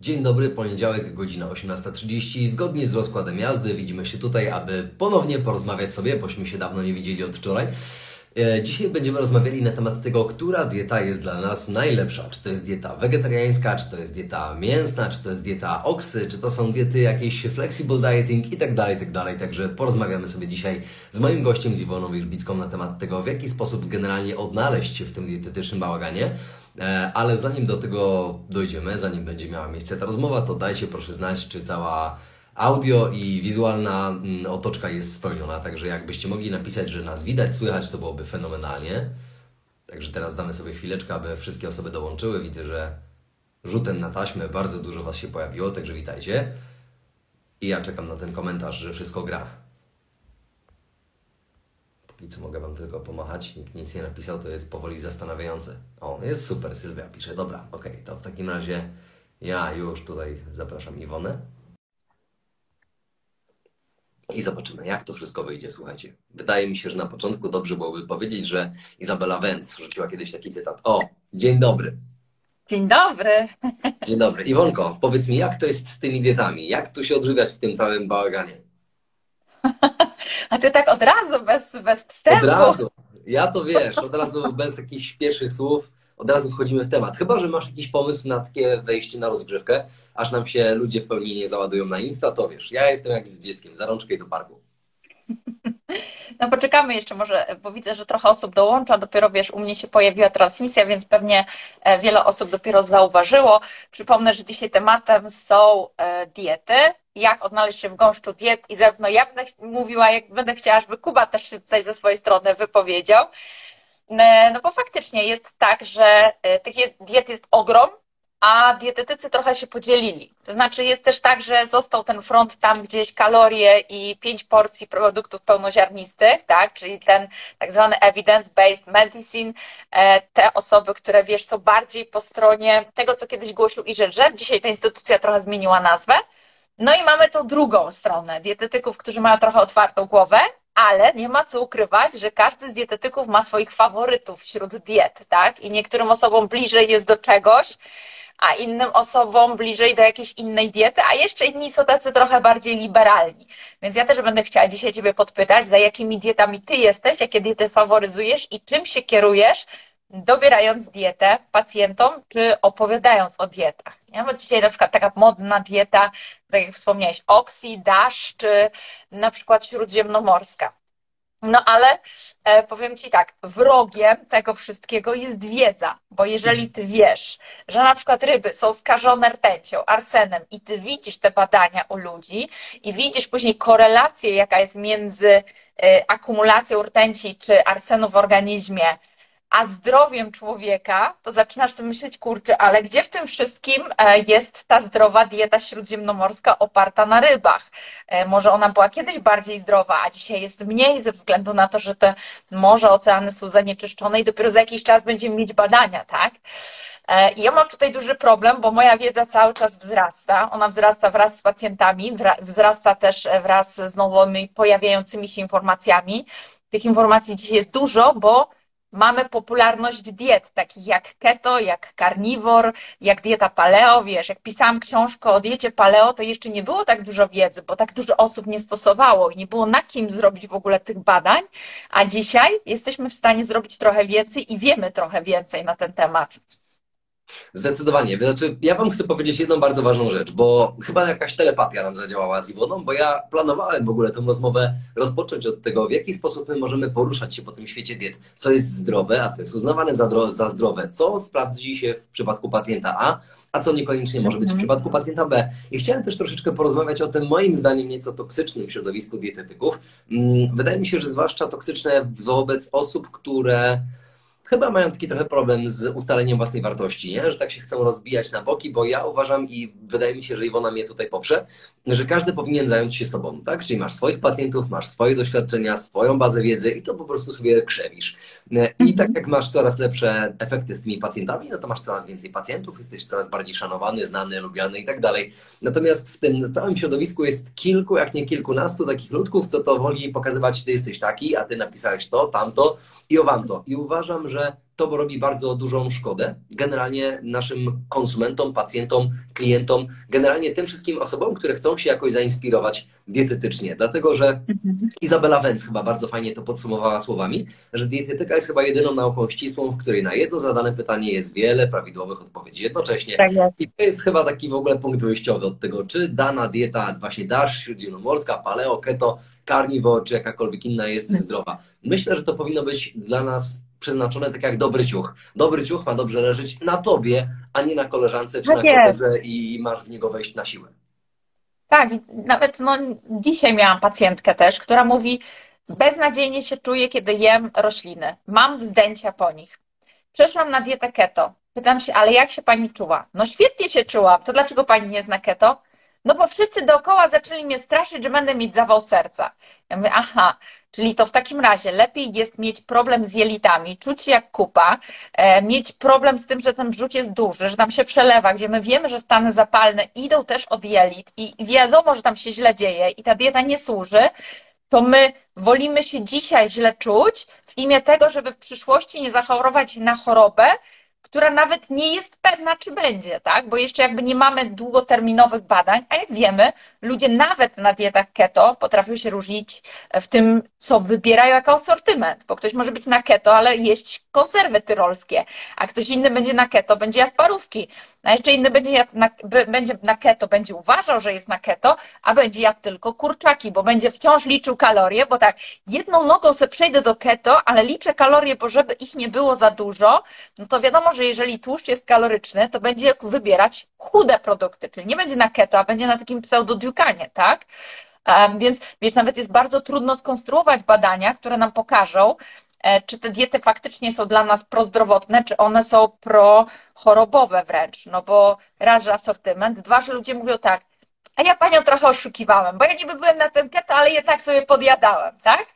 Dzień dobry, poniedziałek, godzina 18.30. Zgodnie z rozkładem jazdy widzimy się tutaj, aby ponownie porozmawiać sobie, bośmy się dawno nie widzieli od wczoraj. E, Dzisiaj będziemy rozmawiali na temat tego, która dieta jest dla nas najlepsza. Czy to jest dieta wegetariańska, czy to jest dieta mięsna, czy to jest dieta oksy, czy to są diety jakieś flexible dieting i tak dalej, i tak. Także porozmawiamy sobie dzisiaj z moim gościem, z Iwoną Wierzbicką na temat tego, w jaki sposób generalnie odnaleźć się w tym dietetycznym bałaganie. E, Ale zanim do tego dojdziemy, zanim będzie miała miejsce ta rozmowa, to dajcie proszę znać, czy cała audio i wizualna mm, otoczka jest spełniona. Także jakbyście mogli napisać, że nas widać, słychać, to byłoby fenomenalnie. Także teraz damy sobie chwileczkę, aby wszystkie osoby dołączyły. Widzę, że rzutem na taśmę bardzo dużo Was się pojawiło, także witajcie. I ja czekam na ten komentarz, że wszystko gra. Póki co mogę Wam tylko pomachać. Nikt nic nie napisał, to jest powoli zastanawiające. O, jest super, Sylwia pisze. Dobra, okej, to w takim razie ja już tutaj zapraszam Iwonę. I zobaczymy, jak to wszystko wyjdzie. Słuchajcie, wydaje mi się, że na początku dobrze byłoby powiedzieć, że Izabela Wenz rzuciła kiedyś taki cytat. O, dzień dobry. Dzień dobry. Dzień dobry. Iwonko, powiedz mi, jak to jest z tymi dietami? Jak tu się odżywiać w tym całym bałaganie? A ty tak od razu, bez, bez wstępu. Od razu. Ja to wiesz, od razu bez jakichś pierwszych słów, od razu wchodzimy w temat. Chyba, że masz jakiś pomysł na takie wejście na rozgrzewkę, aż nam się ludzie w pełni nie załadują na Insta, to wiesz, ja jestem jak z dzieckiem, za rączkę i do parku. No poczekamy jeszcze może, bo widzę, że trochę osób dołącza. Dopiero wiesz, u mnie się pojawiła transmisja, więc pewnie e, wiele osób dopiero zauważyło. Przypomnę, że dzisiaj tematem są e, diety. Jak odnaleźć się w gąszczu diet i zarówno ja będę mówiła, jak będę chciała, żeby Kuba też się tutaj ze swojej strony wypowiedział. E, No bo faktycznie jest tak, że tych diet jest ogrom, a dietetycy trochę się podzielili. To znaczy jest też tak, że został ten front tam gdzieś kalorie i pięć porcji produktów pełnoziarnistych, tak? Czyli ten tak zwany evidence-based medicine. E, Te osoby, które wiesz, są bardziej po stronie tego, co kiedyś głosił i że dzisiaj ta instytucja trochę zmieniła nazwę. No i mamy tą drugą stronę, dietetyków, którzy mają trochę otwartą głowę, ale nie ma co ukrywać, że każdy z dietetyków ma swoich faworytów wśród diet, tak? I niektórym osobom bliżej jest do czegoś, a innym osobom bliżej do jakiejś innej diety, a jeszcze inni są tacy trochę bardziej liberalni. Więc ja też będę chciała dzisiaj Ciebie podpytać, za jakimi dietami Ty jesteś, jakie diety faworyzujesz i czym się kierujesz, dobierając dietę pacjentom, czy opowiadając o dietach. Nie? Dzisiaj na przykład taka modna dieta, tak jak wspomniałeś, Oxy, Dash, czy na przykład śródziemnomorska. No ale e, powiem Ci tak, wrogiem tego wszystkiego jest wiedza, bo jeżeli Ty wiesz, że na przykład ryby są skażone rtęcią, arsenem i Ty widzisz te badania u ludzi i widzisz później korelację, jaka jest między e, akumulacją rtęci czy arsenu w organizmie, a zdrowiem człowieka, to zaczynasz sobie myśleć, kurczę, ale gdzie w tym wszystkim e, jest ta zdrowa dieta śródziemnomorska oparta na rybach? E, Może ona była kiedyś bardziej zdrowa, a dzisiaj jest mniej ze względu na to, że te morza, oceany są zanieczyszczone i dopiero za jakiś czas będziemy mieć badania, tak? E, I ja mam tutaj duży problem, bo moja wiedza cały czas wzrasta. Ona wzrasta wraz z pacjentami, wzrasta też wraz z nowymi pojawiającymi się informacjami. Tych informacji dzisiaj jest dużo, bo mamy popularność diet, takich jak keto, jak carnivore, jak dieta paleo. Wiesz, jak pisałam książkę o diecie paleo, to jeszcze nie było tak dużo wiedzy, bo tak dużo osób nie stosowało i nie było na kim zrobić w ogóle tych badań. A dzisiaj jesteśmy w stanie zrobić trochę więcej i wiemy trochę więcej na ten temat. Zdecydowanie. Znaczy, ja Wam chcę powiedzieć jedną bardzo ważną rzecz, bo chyba jakaś telepatia nam zadziałała z Iwoną, bo ja planowałem w ogóle tę rozmowę rozpocząć od tego, w jaki sposób my możemy poruszać się po tym świecie diet, co jest zdrowe, a co jest uznawane za, za zdrowe, co sprawdzi się w przypadku pacjenta A, a co niekoniecznie może być w Mhm. przypadku pacjenta B. I chciałem też troszeczkę porozmawiać o tym moim zdaniem nieco toksycznym środowisku dietetyków. Mm, Wydaje mi się, że zwłaszcza toksyczne wobec osób, które chyba mają taki trochę problem z ustaleniem własnej wartości, nie? że tak się chcą rozbijać na boki, bo ja uważam i wydaje mi się, że Iwona mnie tutaj poprze, że każdy powinien zająć się sobą, tak? Czyli masz swoich pacjentów, masz swoje doświadczenia, swoją bazę wiedzy i to po prostu sobie krzewisz. I tak jak masz coraz lepsze efekty z tymi pacjentami, no to masz coraz więcej pacjentów, jesteś coraz bardziej szanowany, znany, lubiany i tak dalej. Natomiast w tym całym środowisku jest kilku, jak nie kilkunastu takich ludków, co to woli pokazywać, ty jesteś taki, a ty napisałeś to, tamto i owamto. I uważam, że to robi bardzo dużą szkodę generalnie naszym konsumentom, pacjentom, klientom, generalnie tym wszystkim osobom, które chcą się jakoś zainspirować dietetycznie. Dlatego, że mhm. Izabela Węc chyba bardzo fajnie to podsumowała słowami, że dietetyka jest chyba jedyną nauką ścisłą, w której na jedno zadane pytanie jest wiele prawidłowych odpowiedzi jednocześnie. Tak I to jest chyba taki w ogóle punkt wyjściowy od tego, czy dana dieta, właśnie dasz śródziemnomorska, paleo, keto, carnivore, czy jakakolwiek inna jest mhm. zdrowa. Myślę, że to powinno być dla nas przeznaczone tak jak dobry ciuch. Dobry ciuch ma dobrze leżeć na tobie, a nie na koleżance czy tak na koledze i masz w niego wejść na siłę. Tak, nawet no, dzisiaj miałam pacjentkę też, która mówi, beznadziejnie się czuję, kiedy jem rośliny. Mam wzdęcia po nich. Przeszłam na dietę keto. Pytam się, ale jak się pani czuła? No świetnie się czułam. To dlaczego pani nie jest na keto? No bo wszyscy dookoła zaczęli mnie straszyć, że będę mieć zawał serca. Ja mówię, aha, czyli to w takim razie lepiej jest mieć problem z jelitami, czuć się jak kupa, e, mieć problem z tym, że ten brzuch jest duży, że tam się przelewa, gdzie my wiemy, że stany zapalne idą też od jelit i wiadomo, że tam się źle dzieje i ta dieta nie służy, to my wolimy się dzisiaj źle czuć w imię tego, żeby w przyszłości nie zachorować na chorobę, która nawet nie jest pewna, czy będzie, tak? Bo jeszcze jakby nie mamy długoterminowych badań, a jak wiemy, ludzie nawet na dietach keto potrafią się różnić w tym, co wybierają jako asortyment, bo ktoś może być na keto, ale jeść konserwy tyrolskie, a ktoś inny będzie na keto, będzie jadł parówki, a jeszcze inny będzie, jadł na, będzie na keto, będzie uważał, że jest na keto, a będzie jadł tylko kurczaki, bo będzie wciąż liczył kalorie, bo tak, jedną nogą se przejdę do keto, ale liczę kalorie, bo żeby ich nie było za dużo, no to wiadomo, że jeżeli tłuszcz jest kaloryczny, to będzie wybierać chude produkty, czyli nie będzie na keto, a będzie na takim pseudodiukanie, tak? Więc, nawet jest bardzo trudno skonstruować badania, które nam pokażą, e, czy te diety faktycznie są dla nas prozdrowotne, czy one są prochorobowe wręcz. No bo raz, że asortyment, dwa, że ludzie mówią tak, a ja panią trochę oszukiwałem, bo ja niby byłem na tym keto, ale jednak sobie podjadałem, tak?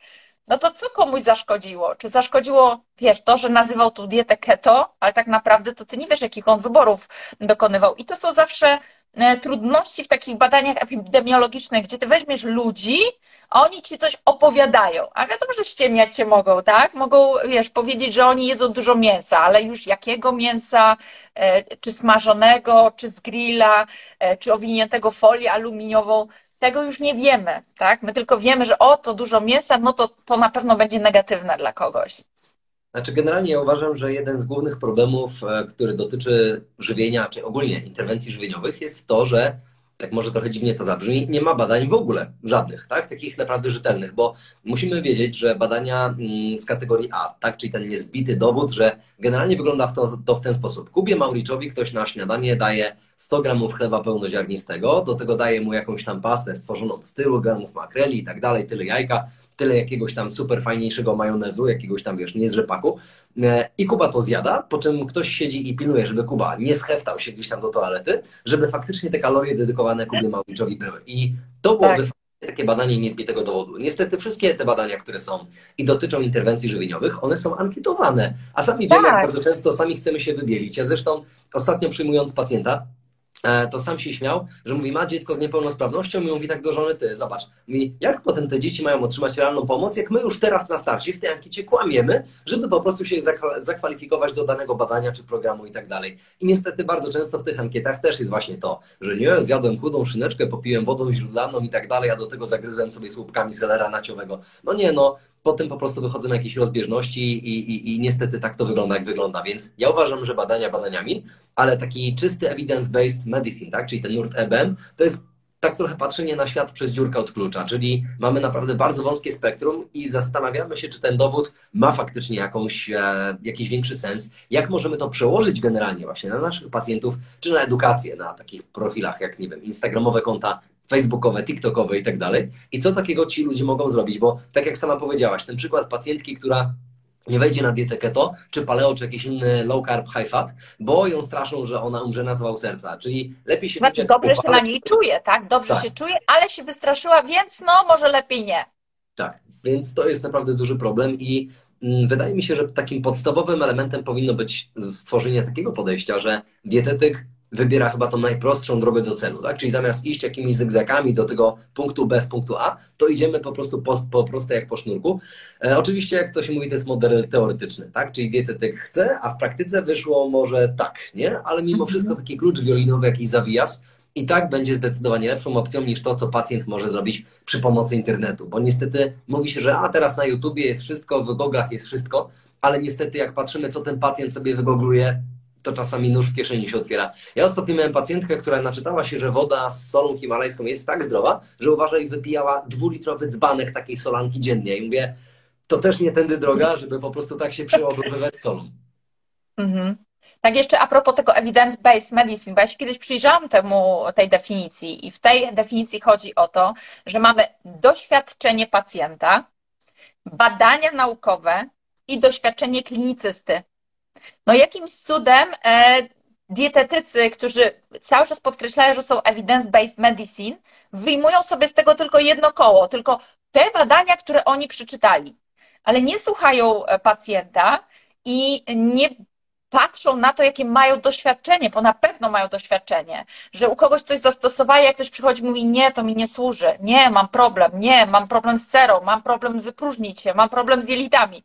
No to co komuś zaszkodziło? Czy zaszkodziło, wiesz, to, że nazywał tu dietę keto, ale tak naprawdę to ty nie wiesz, jakich on wyborów dokonywał. I to są zawsze e, trudności w takich badaniach epidemiologicznych, gdzie ty weźmiesz ludzi, a oni ci coś opowiadają. A wiadomo, że ściemniać się mogą, tak? Mogą, wiesz, powiedzieć, że oni jedzą dużo mięsa, ale już jakiego mięsa, e, czy smażonego, czy z grilla, e, czy owiniętego folią aluminiową, tego już nie wiemy, tak? My tylko wiemy, że o, to dużo mięsa, no to, to na pewno będzie negatywne dla kogoś. Znaczy, generalnie ja uważam, że jeden z głównych problemów, e, który dotyczy żywienia, czy ogólnie interwencji żywieniowych, jest to, że tak może trochę dziwnie to zabrzmi, nie ma badań w ogóle, żadnych, tak? Takich naprawdę rzetelnych, bo musimy wiedzieć, że badania mm, z kategorii A, tak? Czyli ten niezbity dowód, że generalnie wygląda to, to w ten sposób. Kubie Mauriczowi ktoś na śniadanie daje 100 gramów chleba pełnoziarnistego, do tego daje mu jakąś tam pastę stworzoną z tylu gramów makreli i tak dalej, tyle jajka, tyle jakiegoś tam super fajniejszego majonezu, jakiegoś tam, wiesz, nie z rzepaku. E, I Kuba to zjada, po czym ktoś siedzi i pilnuje, żeby Kuba nie scheftał się gdzieś tam do toalety, żeby faktycznie te kalorie dedykowane Kubie Małowiczowi były. I to byłoby tak. takie badanie niezbitego dowodu. Niestety wszystkie te badania, które są i dotyczą interwencji żywieniowych, one są ankietowane, a sami wiemy, jak tak. bardzo często sami chcemy się wybielić. Ja zresztą ostatnio przyjmując pacjenta, to sam się śmiał, że mówi, ma dziecko z niepełnosprawnością i mówi tak do żony, ty zobacz, mówi, jak potem te dzieci mają otrzymać realną pomoc, jak my już teraz na starcie w tej ankiecie kłamiemy, żeby po prostu się zakwalifikować do danego badania czy programu i tak dalej. I niestety bardzo często w tych ankietach też jest właśnie to, że nie, zjadłem chudą szyneczkę, popiłem wodą źródlaną i tak dalej, a do tego zagryzłem sobie słupkami selera naciowego. No nie, no, potem po prostu wychodzą jakieś rozbieżności i, i, i niestety tak to wygląda, jak wygląda. Więc ja uważam, że badania badaniami, ale taki czysty evidence-based medicine, tak, czyli ten nurt EBM, to jest tak trochę patrzenie na świat przez dziurkę od klucza, czyli mamy naprawdę bardzo wąskie spektrum i zastanawiamy się, czy ten dowód ma faktycznie jakąś, e, jakiś większy sens, jak możemy to przełożyć generalnie właśnie na naszych pacjentów, czy na edukację, na takich profilach jak, nie wiem, instagramowe konta facebookowe, tiktokowe i tak dalej. I co takiego ci ludzie mogą zrobić? Bo tak jak sama powiedziałaś, ten przykład pacjentki, która nie wejdzie na dietę keto, czy paleo, czy jakiś inny low carb, high fat, bo ją straszą, że ona umrze na zawał serca. Czyli lepiej się Znaczy dobrze się na niej czuje, tak? Dobrze tak. się czuje, ale się wystraszyła, więc no może lepiej nie. Tak, więc to jest naprawdę duży problem i mm, wydaje mi się, że takim podstawowym elementem powinno być stworzenie takiego podejścia, że dietetyk wybiera chyba tą najprostszą drogę do celu, tak? Czyli zamiast iść jakimiś zygzakami do tego punktu B z punktu A, to idziemy po prostu po, po proste jak po sznurku. E, oczywiście, jak to się mówi, to jest model teoretyczny, tak? Czyli dietetyk chce, a w praktyce wyszło może tak, nie? Ale mimo wszystko taki klucz wiolinowy, jakiś zawijas, i tak będzie zdecydowanie lepszą opcją niż to, co pacjent może zrobić przy pomocy internetu. Bo niestety mówi się, że a teraz na YouTubie jest wszystko, w Google'ach jest wszystko, ale niestety jak patrzymy, co ten pacjent sobie wygoogluje, to czasami nóż w kieszeni się otwiera. Ja ostatnio miałem pacjentkę, która naczytała się, że woda z solą himalajską jest tak zdrowa, że uważaj, wypijała dwulitrowy dzbanek takiej solanki dziennie. I mówię, to też nie tędy droga, żeby po prostu tak się przeładowywać solą. Mhm. Tak jeszcze a propos tego evidence-based medicine, bo ja się kiedyś przyjrzałam temu, tej definicji i w tej definicji chodzi o to, że mamy doświadczenie pacjenta, badania naukowe i doświadczenie klinicysty. No jakimś cudem e, dietetycy, którzy cały czas podkreślają, że są evidence-based medicine, wyjmują sobie z tego tylko jedno koło, tylko te badania, które oni przeczytali, ale nie słuchają e, pacjenta i nie patrzą na to, jakie mają doświadczenie, bo na pewno mają doświadczenie, że u kogoś coś zastosowali, jak ktoś przychodzi i mówi, nie, to mi nie służy, nie, mam problem, nie, mam problem z cerą, mam problem wypróżnić się, mam problem z jelitami.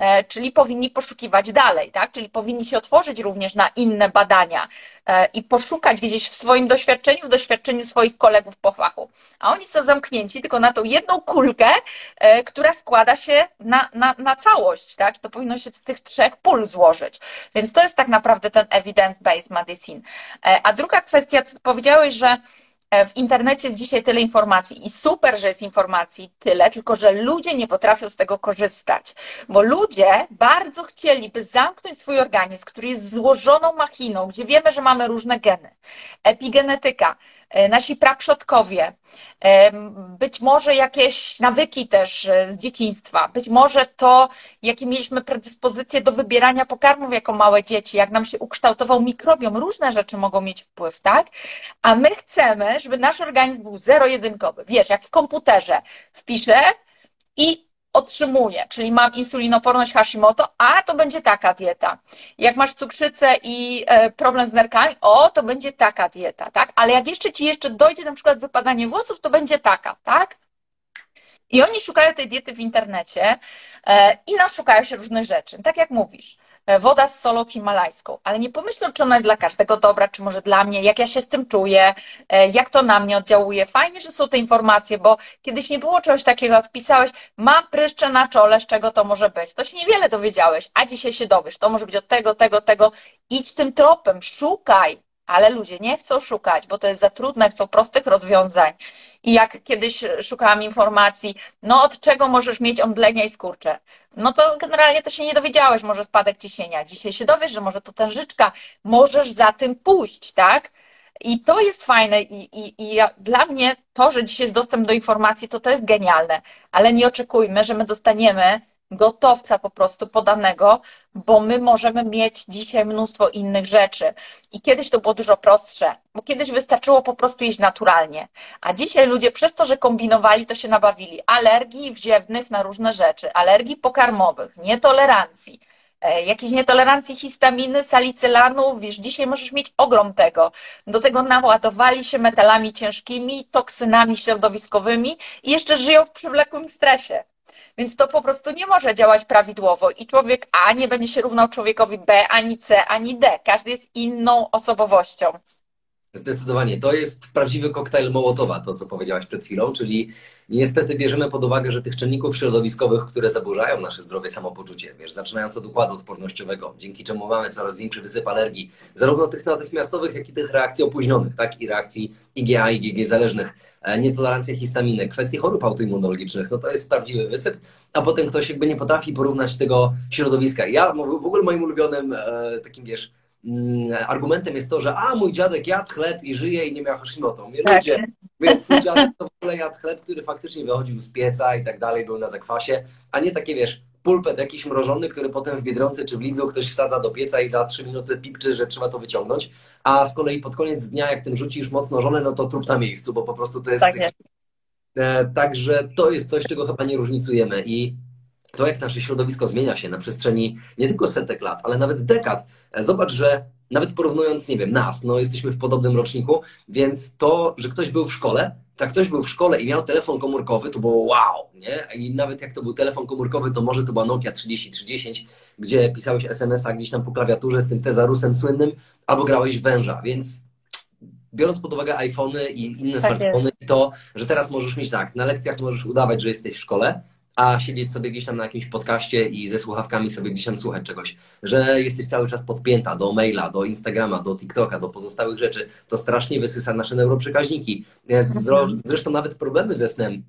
E, czyli powinni poszukiwać dalej, tak? Czyli powinni się otworzyć również na inne badania e, i poszukać gdzieś w swoim doświadczeniu, w doświadczeniu swoich kolegów po fachu. A oni są zamknięci tylko na tą jedną kulkę, e, która składa się na, na, na całość, tak? To powinno się z tych trzech pól złożyć. Więc to jest tak naprawdę ten evidence-based medicine. A druga kwestia, co powiedziałeś, że w internecie jest dzisiaj tyle informacji i super, że jest informacji tyle, tylko że ludzie nie potrafią z tego korzystać, bo ludzie bardzo chcieliby zamknąć swój organizm, który jest złożoną machiną, gdzie wiemy, że mamy różne geny. Epigenetyka, E, nasi praprzodkowie, e, być może jakieś nawyki też e, z dzieciństwa, być może to, jakie mieliśmy predyspozycje do wybierania pokarmów jako małe dzieci, jak nam się ukształtował mikrobiom, różne rzeczy mogą mieć wpływ, tak? A my chcemy, żeby nasz organizm był zero-jedynkowy. Wiesz, jak w komputerze wpiszę i otrzymuję, czyli mam insulinoporność Hashimoto, a to będzie taka dieta. Jak masz cukrzycę i e, problem z nerkami, o, to będzie taka dieta, tak? Ale jak jeszcze ci jeszcze dojdzie na przykład wypadanie włosów, to będzie taka, tak? I oni szukają tej diety w internecie e, i naszukają się różnych rzeczy. Tak jak mówisz, woda z solą himalajską, ale nie pomyślą, czy ona jest dla każdego dobra, czy może dla mnie, jak ja się z tym czuję, e, jak to na mnie oddziałuje. Fajnie, że są te informacje, bo kiedyś nie było czegoś takiego, jak wpisałeś, mam pryszcze na czole, z czego to może być. To się niewiele dowiedziałeś, a dzisiaj się dowiesz. To może być od tego, tego, tego. Idź tym tropem, szukaj, ale ludzie nie chcą szukać, bo to jest za trudne, chcą prostych rozwiązań. I jak kiedyś szukałam informacji, no od czego możesz mieć omdlenia i skurcze? No to generalnie to się nie dowiedziałeś, może spadek ciśnienia. Dzisiaj się dowiesz, że może to tężyczka, możesz za tym pójść, tak? I to jest fajne i, i, i ja, dla mnie to, że dzisiaj jest dostęp do informacji, to to jest genialne, ale nie oczekujmy, że my dostaniemy gotowca po prostu podanego, bo my możemy mieć dzisiaj mnóstwo innych rzeczy. I kiedyś to było dużo prostsze, bo kiedyś wystarczyło po prostu jeść naturalnie. A dzisiaj ludzie przez to, że kombinowali, to się nabawili alergii wziewnych na różne rzeczy, alergii pokarmowych, nietolerancji e, jakieś nietolerancji histaminy, salicylanu, wiesz, dzisiaj możesz mieć ogrom tego. Do tego naładowali się metalami ciężkimi, toksynami środowiskowymi i jeszcze żyją w przewlekłym stresie. Więc to po prostu nie może działać prawidłowo i człowiek A nie będzie się równał człowiekowi B, ani C, ani D. Każdy jest inną osobowością. Zdecydowanie. To jest prawdziwy koktajl Mołotowa, to co powiedziałaś przed chwilą, czyli niestety bierzemy pod uwagę, że tych czynników środowiskowych, które zaburzają nasze zdrowie, samopoczucie, wiesz, zaczynając od układu odpornościowego, dzięki czemu mamy coraz większy wysyp alergii, zarówno tych natychmiastowych, jak i tych reakcji opóźnionych, tak, i reakcji IgA, IgG zależnych, e, nietolerancja histaminy, kwestie chorób autoimmunologicznych, no to jest prawdziwy wysyp, a potem ktoś jakby nie potrafi porównać tego środowiska. Ja w ogóle moim ulubionym e, takim, wiesz, argumentem jest to, że a mój dziadek jadł chleb i żyje i nie miał Hashimoto. Mówię, tak. ludzie, więc twój dziadek to w ogóle jadł chleb, który faktycznie wychodził z pieca i tak dalej, był na zakwasie, a nie takie, wiesz, pulpet jakiś mrożony, który potem w Biedronce czy w Lidlu ktoś wsadza do pieca i za trzy minuty pipczy, że trzeba to wyciągnąć, a z kolei pod koniec dnia, jak ten rzucisz mocno żonę, no to trup na miejscu, bo po prostu to jest... Tak. E, także to jest coś, czego chyba nie różnicujemy i to, jak nasze środowisko zmienia się na przestrzeni nie tylko setek lat, ale nawet dekad. Zobacz, że nawet porównując, nie wiem, nas, no jesteśmy w podobnym roczniku, więc to, że ktoś był w szkole, tak ktoś był w szkole i miał telefon komórkowy, to było wow, nie? I nawet jak to był telefon komórkowy, to może to była Nokia 3310, gdzie pisałeś SMS-a gdzieś tam po klawiaturze z tym tezarusem słynnym, albo grałeś węża, więc biorąc pod uwagę iPhony i inne tak smartfony, to, że teraz możesz mieć tak, na lekcjach możesz udawać, że jesteś w szkole, a siedzieć sobie gdzieś tam na jakimś podcaście i ze słuchawkami sobie gdzieś tam słuchać czegoś, że jesteś cały czas podpięta do maila, do Instagrama, do TikToka, do pozostałych rzeczy, to strasznie wysysa nasze neuroprzekaźniki. Mhm. Zresztą nawet problemy ze snem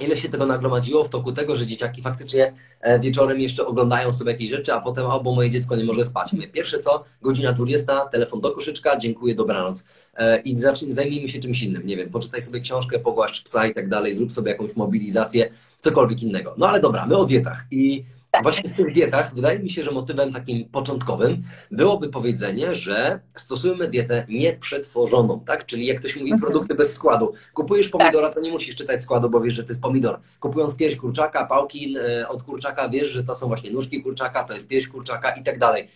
ile się tego nagromadziło w toku tego, że dzieciaki faktycznie e, wieczorem jeszcze oglądają sobie jakieś rzeczy, a potem albo moje dziecko nie może spać. Mówię, pierwsze co, godzina 20, telefon do koszyczka, dziękuję, dobranoc. E, I zajmijmy się czymś innym, nie wiem, poczytaj sobie książkę, pogłaszcz psa i tak dalej, zrób sobie jakąś mobilizację, cokolwiek innego. No ale dobra, my o dietach i tak. Właśnie w tych dietach wydaje mi się, że motywem takim początkowym byłoby powiedzenie, że stosujemy dietę nieprzetworzoną, tak? Czyli jak ktoś mówi mhm. produkty bez składu. Kupujesz pomidora, tak. to nie musisz czytać składu, bo wiesz, że to jest pomidor. Kupując pierś kurczaka, pałki e, od kurczaka, wiesz, że to są właśnie nóżki kurczaka, to jest pierś kurczaka i tak dalej.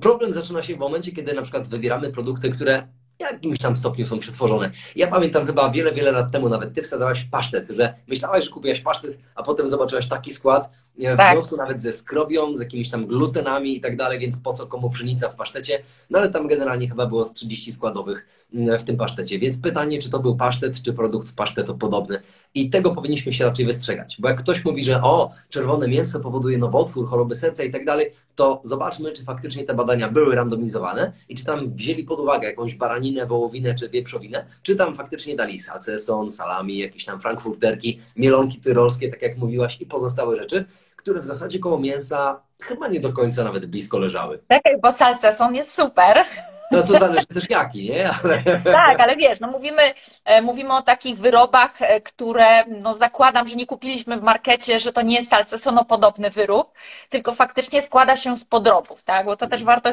Problem zaczyna się w momencie, kiedy na przykład wybieramy produkty, które w jakimś tam stopniu są przetworzone. Ja pamiętam chyba wiele, wiele lat temu nawet ty wsadzałaś pasztet, że myślałaś, że kupiłaś pasztet, a potem zobaczyłaś taki skład, w tak. związku nawet ze skrobią, z jakimiś tam glutenami i tak dalej, więc po co komu pszenica w pasztecie, no ale tam generalnie chyba było z 30 składowych mm, w tym pasztecie, więc pytanie, czy to był pasztet, czy produkt pasztetopodobny? I tego powinniśmy się raczej wystrzegać, bo jak ktoś mówi, że o, czerwone mięso powoduje nowotwór, choroby serca i tak dalej, to zobaczmy, czy faktycznie te badania były randomizowane i czy tam wzięli pod uwagę jakąś baraninę, wołowinę czy wieprzowinę, czy tam faktycznie dali salceson, salami, jakieś tam frankfurterki, mielonki tyrolskie, tak jak mówiłaś i pozostałe rzeczy, które w zasadzie koło mięsa chyba nie do końca nawet blisko leżały. Czekaj, bo salceson jest super. No to zależy też jaki, nie? Ale... Tak, ale wiesz, no mówimy, e, mówimy o takich wyrobach, e, które no zakładam, że nie kupiliśmy w markecie, że to nie jest salcesonopodobny wyrób, tylko faktycznie składa się z podrobów, tak? Bo to też warto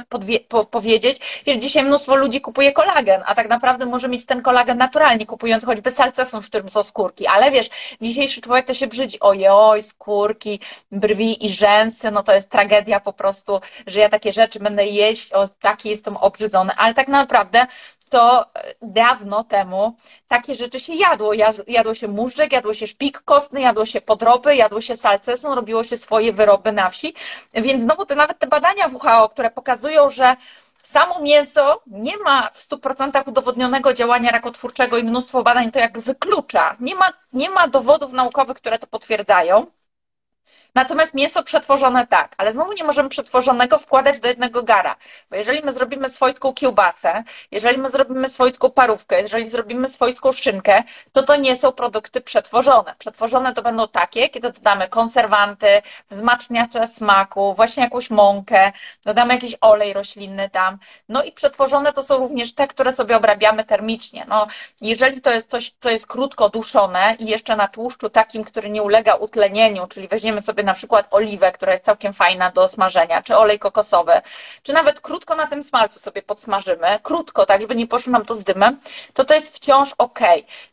po powiedzieć. Wiesz, dzisiaj mnóstwo ludzi kupuje kolagen, a tak naprawdę może mieć ten kolagen naturalnie, kupując choćby salceson, w którym są skórki. Ale wiesz, dzisiejszy człowiek to się brzydzi, ojoj, skórki, brwi i rzęsy, no to jest tragedia po prostu, że ja takie rzeczy będę jeść, o taki jestem obrzydzony ale tak naprawdę to dawno temu takie rzeczy się jadło. Jadło się móżdżek, jadło się szpik kostny, jadło się podroby, jadło się salceson, robiło się swoje wyroby na wsi. Więc znowu te, nawet te badania WHO, które pokazują, że samo mięso nie ma w 100% udowodnionego działania rakotwórczego i mnóstwo badań to jakby wyklucza. Nie ma, nie ma dowodów naukowych, które to potwierdzają. Natomiast mięso przetworzone tak, ale znowu nie możemy przetworzonego wkładać do jednego gara, bo jeżeli my zrobimy swojską kiełbasę, jeżeli my zrobimy swojską parówkę, jeżeli zrobimy swojską szynkę, to to nie są produkty przetworzone. Przetworzone to będą takie, kiedy dodamy konserwanty, wzmacniacze smaku, właśnie jakąś mąkę, dodamy jakiś olej roślinny tam. No i przetworzone to są również te, które sobie obrabiamy termicznie. No, jeżeli to jest coś, co jest krótko duszone i jeszcze na tłuszczu takim, który nie ulega utlenieniu, czyli weźmiemy sobie na przykład oliwę, która jest całkiem fajna do smażenia, czy olej kokosowy, czy nawet krótko na tym smalcu sobie podsmażymy, krótko, tak, żeby nie poszło nam to z dymem, to to jest wciąż ok.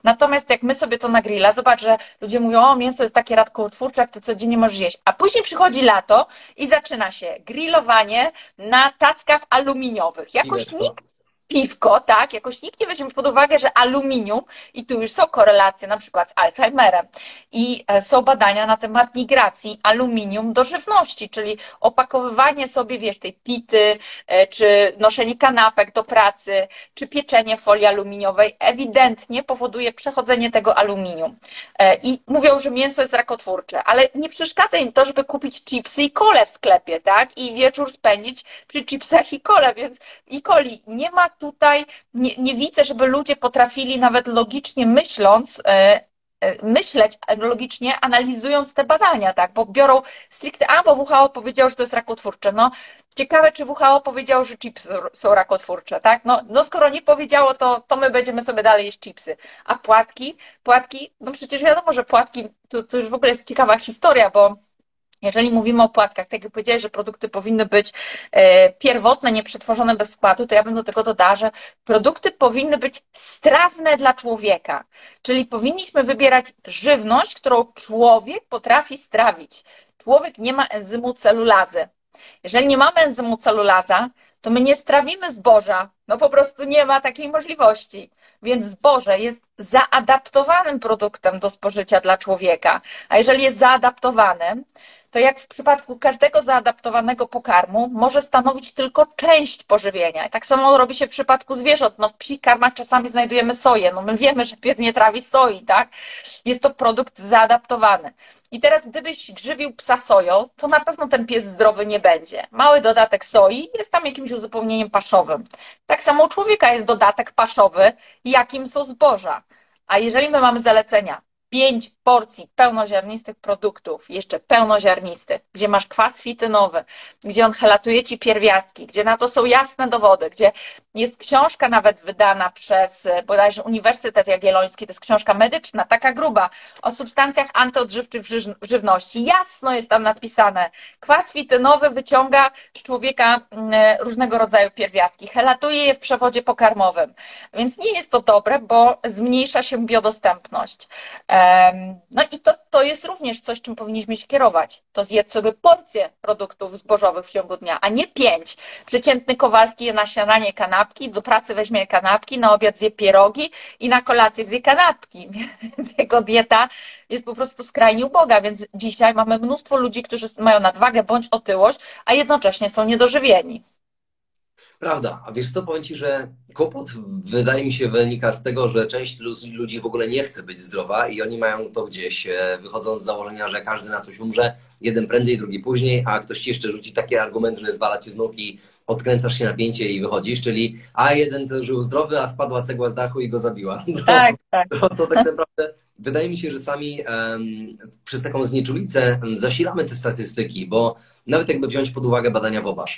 Natomiast jak my sobie to na grilla, zobacz, że ludzie mówią, o mięso jest takie radkotwórcze, jak to codziennie możesz jeść, a później przychodzi lato i zaczyna się grillowanie na tackach aluminiowych. Jakoś nikt piwko, tak, jakoś nikt nie weźmie pod uwagę, że aluminium, i tu już są korelacje na przykład z Alzheimerem, i e, są badania na temat migracji aluminium do żywności, czyli opakowywanie sobie, wiesz, tej pity, e, czy noszenie kanapek do pracy, czy pieczenie folii aluminiowej, ewidentnie powoduje przechodzenie tego aluminium. E, I mówią, że mięso jest rakotwórcze, ale nie przeszkadza im to, żeby kupić chipsy i kole w sklepie, tak, i wieczór spędzić przy chipsach i kole, więc i coli nie ma tutaj nie, nie widzę, żeby ludzie potrafili nawet logicznie myśląc, e, e, myśleć logicznie, analizując te badania, tak, bo biorą stricte, a bo WHO powiedział, że to jest rakotwórcze. No, ciekawe, czy WHO powiedział, że chipsy są rakotwórcze, tak? No, no skoro nie powiedziało, to, to my będziemy sobie dalej jeść chipsy. A płatki, płatki, no przecież wiadomo, że płatki, to, to już w ogóle jest ciekawa historia, bo jeżeli mówimy o płatkach, tak jak powiedziałeś, że produkty powinny być e, pierwotne, nieprzetworzone bez składu, to ja bym do tego dodała, że produkty powinny być strawne dla człowieka. Czyli powinniśmy wybierać żywność, którą człowiek potrafi strawić. Człowiek nie ma enzymu celulazy. Jeżeli nie mamy enzymu celulaza, to my nie strawimy zboża. No po prostu nie ma takiej możliwości. Więc zboże jest zaadaptowanym produktem do spożycia dla człowieka. A jeżeli jest zaadaptowanym, to jak w przypadku każdego zaadaptowanego pokarmu, może stanowić tylko część pożywienia. I tak samo robi się w przypadku zwierząt. No w psich karmach czasami znajdujemy soję. No my wiemy, że pies nie trawi soi, tak? Jest to produkt zaadaptowany. I teraz, gdybyś grzywił psa soją, to na pewno ten pies zdrowy nie będzie. Mały dodatek soi jest tam jakimś uzupełnieniem paszowym. Tak samo u człowieka jest dodatek paszowy, jakim są zboża. A jeżeli my mamy zalecenia pięć porcji pełnoziarnistych produktów, jeszcze pełnoziarnistych, gdzie masz kwas fitynowy, gdzie on helatuje ci pierwiastki, gdzie na to są jasne dowody, gdzie jest książka nawet wydana przez bodajże Uniwersytet Jagielloński, to jest książka medyczna, taka gruba, o substancjach antyodżywczych w żywności. Jasno jest tam napisane, kwas fitynowy wyciąga z człowieka mm, różnego rodzaju pierwiastki, helatuje je w przewodzie pokarmowym. Więc nie jest to dobre, bo zmniejsza się biodostępność. No i to, to jest również coś, czym powinniśmy się kierować. To zjedz sobie porcję produktów zbożowych w ciągu dnia, a nie pięć. Przeciętny Kowalski je na śniadanie kanapki, do pracy weźmie kanapki, na obiad zje pierogi i na kolację zje kanapki. Więc jego dieta jest po prostu skrajnie uboga. Więc dzisiaj mamy mnóstwo ludzi, którzy mają nadwagę bądź otyłość, a jednocześnie są niedożywieni. Prawda, a wiesz co, powiem Ci, że kłopot wydaje mi się wynika z tego, że część ludzi w ogóle nie chce być zdrowa i oni mają to gdzieś, e, wychodząc z założenia, że każdy na coś umrze, jeden prędzej, drugi później, a ktoś Ci jeszcze rzuci taki argument, że zwala Cię z nóg i odkręcasz się napięcie i wychodzisz, czyli a jeden żył zdrowy, a spadła cegła z dachu i go zabiła. To, tak, tak. To, to tak naprawdę wydaje mi się, że sami um, przez taką znieczulicę zasilamy te statystyki, bo nawet jakby wziąć pod uwagę badania WOBASZ,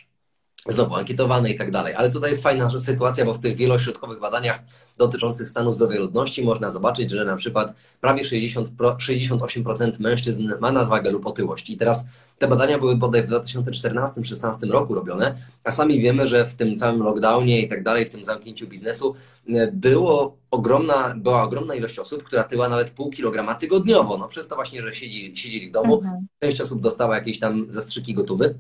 znowu ankietowane i tak dalej. Ale tutaj jest fajna sytuacja, bo w tych wielośrodkowych badaniach dotyczących stanu zdrowia ludności można zobaczyć, że na przykład prawie 60, 68% mężczyzn ma nadwagę lub otyłość. I teraz te badania były bodaj w 2014-2016 roku robione, a sami wiemy, że w tym całym lockdownie i tak dalej, w tym zamknięciu biznesu e, było ogromna, była ogromna ilość osób, która tyła nawet pół kilograma tygodniowo. No przez to właśnie, że siedzi, siedzieli w domu. Mhm. Część osób dostała jakieś tam zastrzyki gotowy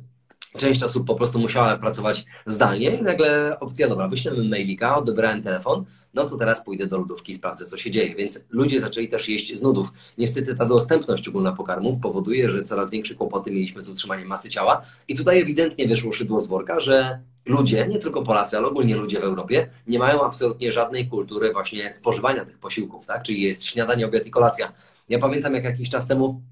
Część osób po prostu musiała pracować zdalnie i nagle opcja, dobra, wyślemy mailika, odebrałem telefon, no to teraz pójdę do lodówki sprawdzę, co się dzieje. Więc ludzie zaczęli też jeść z nudów. Niestety ta dostępność ogólna pokarmów powoduje, że coraz większe kłopoty mieliśmy z utrzymaniem masy ciała. I tutaj ewidentnie wyszło szydło z worka, że ludzie, nie tylko Polacy, ale ogólnie ludzie w Europie, nie mają absolutnie żadnej kultury właśnie spożywania tych posiłków, tak? Czyli jest śniadanie, obiad i kolacja. Ja pamiętam, jak jakiś czas temu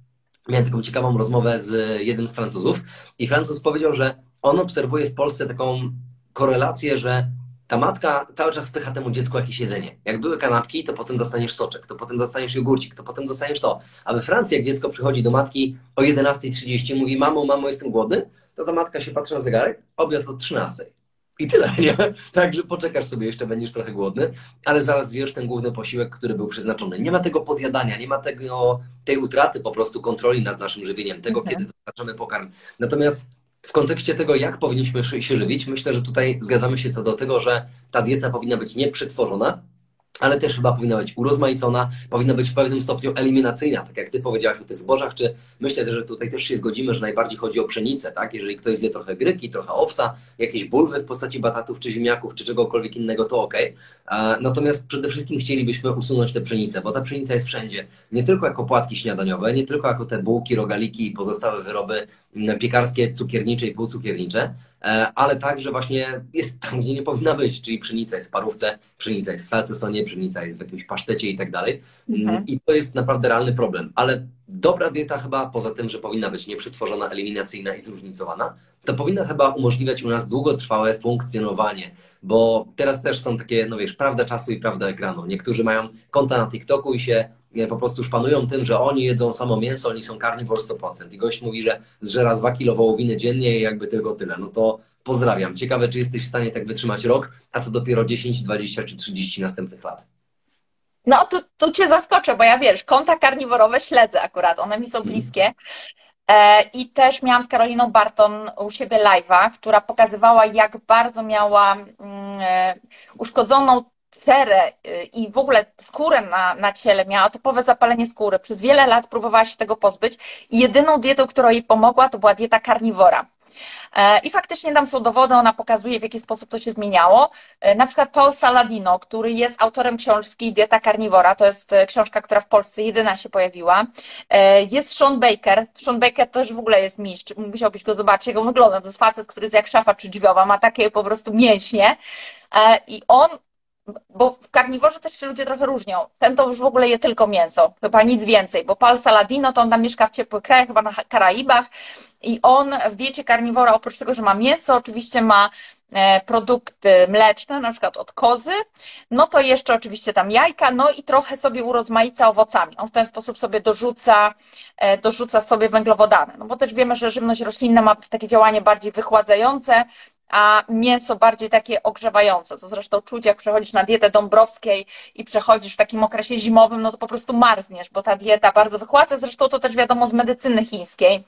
miałem taką ciekawą rozmowę z jednym z Francuzów i Francuz powiedział, że on obserwuje w Polsce taką korelację, że ta matka cały czas wpycha temu dziecku jakieś jedzenie. Jak były kanapki, to potem dostaniesz soczek, to potem dostaniesz jogurcik, to potem dostaniesz to. A we Francji, jak dziecko przychodzi do matki o 11.30 mówi, mamo, mamo, jestem głodny, to ta matka się patrzy na zegarek, obiad o 13. I tyle, nie? Także poczekasz sobie, jeszcze będziesz trochę głodny, ale zaraz zjesz ten główny posiłek, który był przeznaczony. Nie ma tego podjadania, nie ma tego, tej utraty po prostu kontroli nad naszym żywieniem, tego, mhm. kiedy dostarczamy pokarm. Natomiast w kontekście tego, jak powinniśmy się żywić, myślę, że tutaj zgadzamy się co do tego, że ta dieta powinna być nieprzetworzona, ale też chyba powinna być urozmaicona, powinna być w pewnym stopniu eliminacyjna, tak jak Ty powiedziałaś o tych zbożach, czy myślę, że tutaj też się zgodzimy, że najbardziej chodzi o pszenicę, tak? Jeżeli ktoś zje trochę gryki, trochę owsa, jakieś bulwy w postaci batatów, czy ziemniaków, czy czegokolwiek innego, to ok. Natomiast przede wszystkim chcielibyśmy usunąć tę pszenicę, bo ta pszenica jest wszędzie. Nie tylko jako płatki śniadaniowe, nie tylko jako te bułki, rogaliki i pozostałe wyroby piekarskie, cukiernicze i półcukiernicze, E, ale także właśnie jest tam, gdzie nie powinna być, czyli pszenica jest w parówce, pszenica jest w salcesonie, pszenica jest w jakimś pasztecie i tak dalej. Mhm. I to jest naprawdę realny problem. Ale dobra dieta chyba, poza tym, że powinna być nieprzetworzona, eliminacyjna i zróżnicowana, to powinna chyba umożliwiać u nas długotrwałe funkcjonowanie, bo teraz też są takie, no wiesz, prawda czasu i prawda ekranu. Niektórzy mają konta na TikToku i się po prostu szpanują tym, że oni jedzą samo mięso, oni są carnivore 100%. I gość mówi, że zżera 2 kilo wołowiny dziennie i jakby tylko tyle. No to pozdrawiam. Ciekawe, czy jesteś w stanie tak wytrzymać rok, a co dopiero 10, 20 czy 30 następnych lat. No, tu, tu cię zaskoczę, bo ja wiesz, konta karniworowe śledzę akurat, one mi są mhm. bliskie. E, I też miałam z Karoliną Barton u siebie live'a, która pokazywała, jak bardzo miała mm, e, uszkodzoną cerę y, i w ogóle skórę na, na ciele, miała topowe zapalenie skóry. Przez wiele lat próbowała się tego pozbyć i jedyną dietą, która jej pomogła, to była dieta karniwora. E, I faktycznie tam są dowody, ona pokazuje, w jaki sposób to się zmieniało. E, na przykład Paul Saladino, który jest autorem książki Dieta Carnivora, to jest e, książka, która w Polsce jedyna się pojawiła. Jest Sean Baker. Sean Baker też w ogóle jest mistrz, musiałbyś go zobaczyć, jak on wygląda. To jest facet, który jest jak szafa czy drzwiowa, ma takie po prostu mięśnie. I on bo w karniworze też się ludzie trochę różnią. Ten to już w ogóle je tylko mięso, chyba nic więcej, bo Paul Saladino to on tam mieszka w ciepłych krajach, chyba na Karaibach i on w diecie karniwora oprócz tego, że ma mięso, oczywiście ma e, produkty mleczne, na przykład od kozy, no to jeszcze oczywiście tam jajka, no i trochę sobie urozmaica owocami. On w ten sposób sobie dorzuca, e, dorzuca sobie węglowodany, no bo też wiemy, że żywność roślinna ma takie działanie bardziej wychładzające, a mięso bardziej takie ogrzewające, co zresztą czuć, jak przechodzisz na dietę dąbrowskiej i przechodzisz w takim okresie zimowym, no to po prostu marzniesz, bo ta dieta bardzo wychładza, zresztą to też wiadomo z medycyny chińskiej,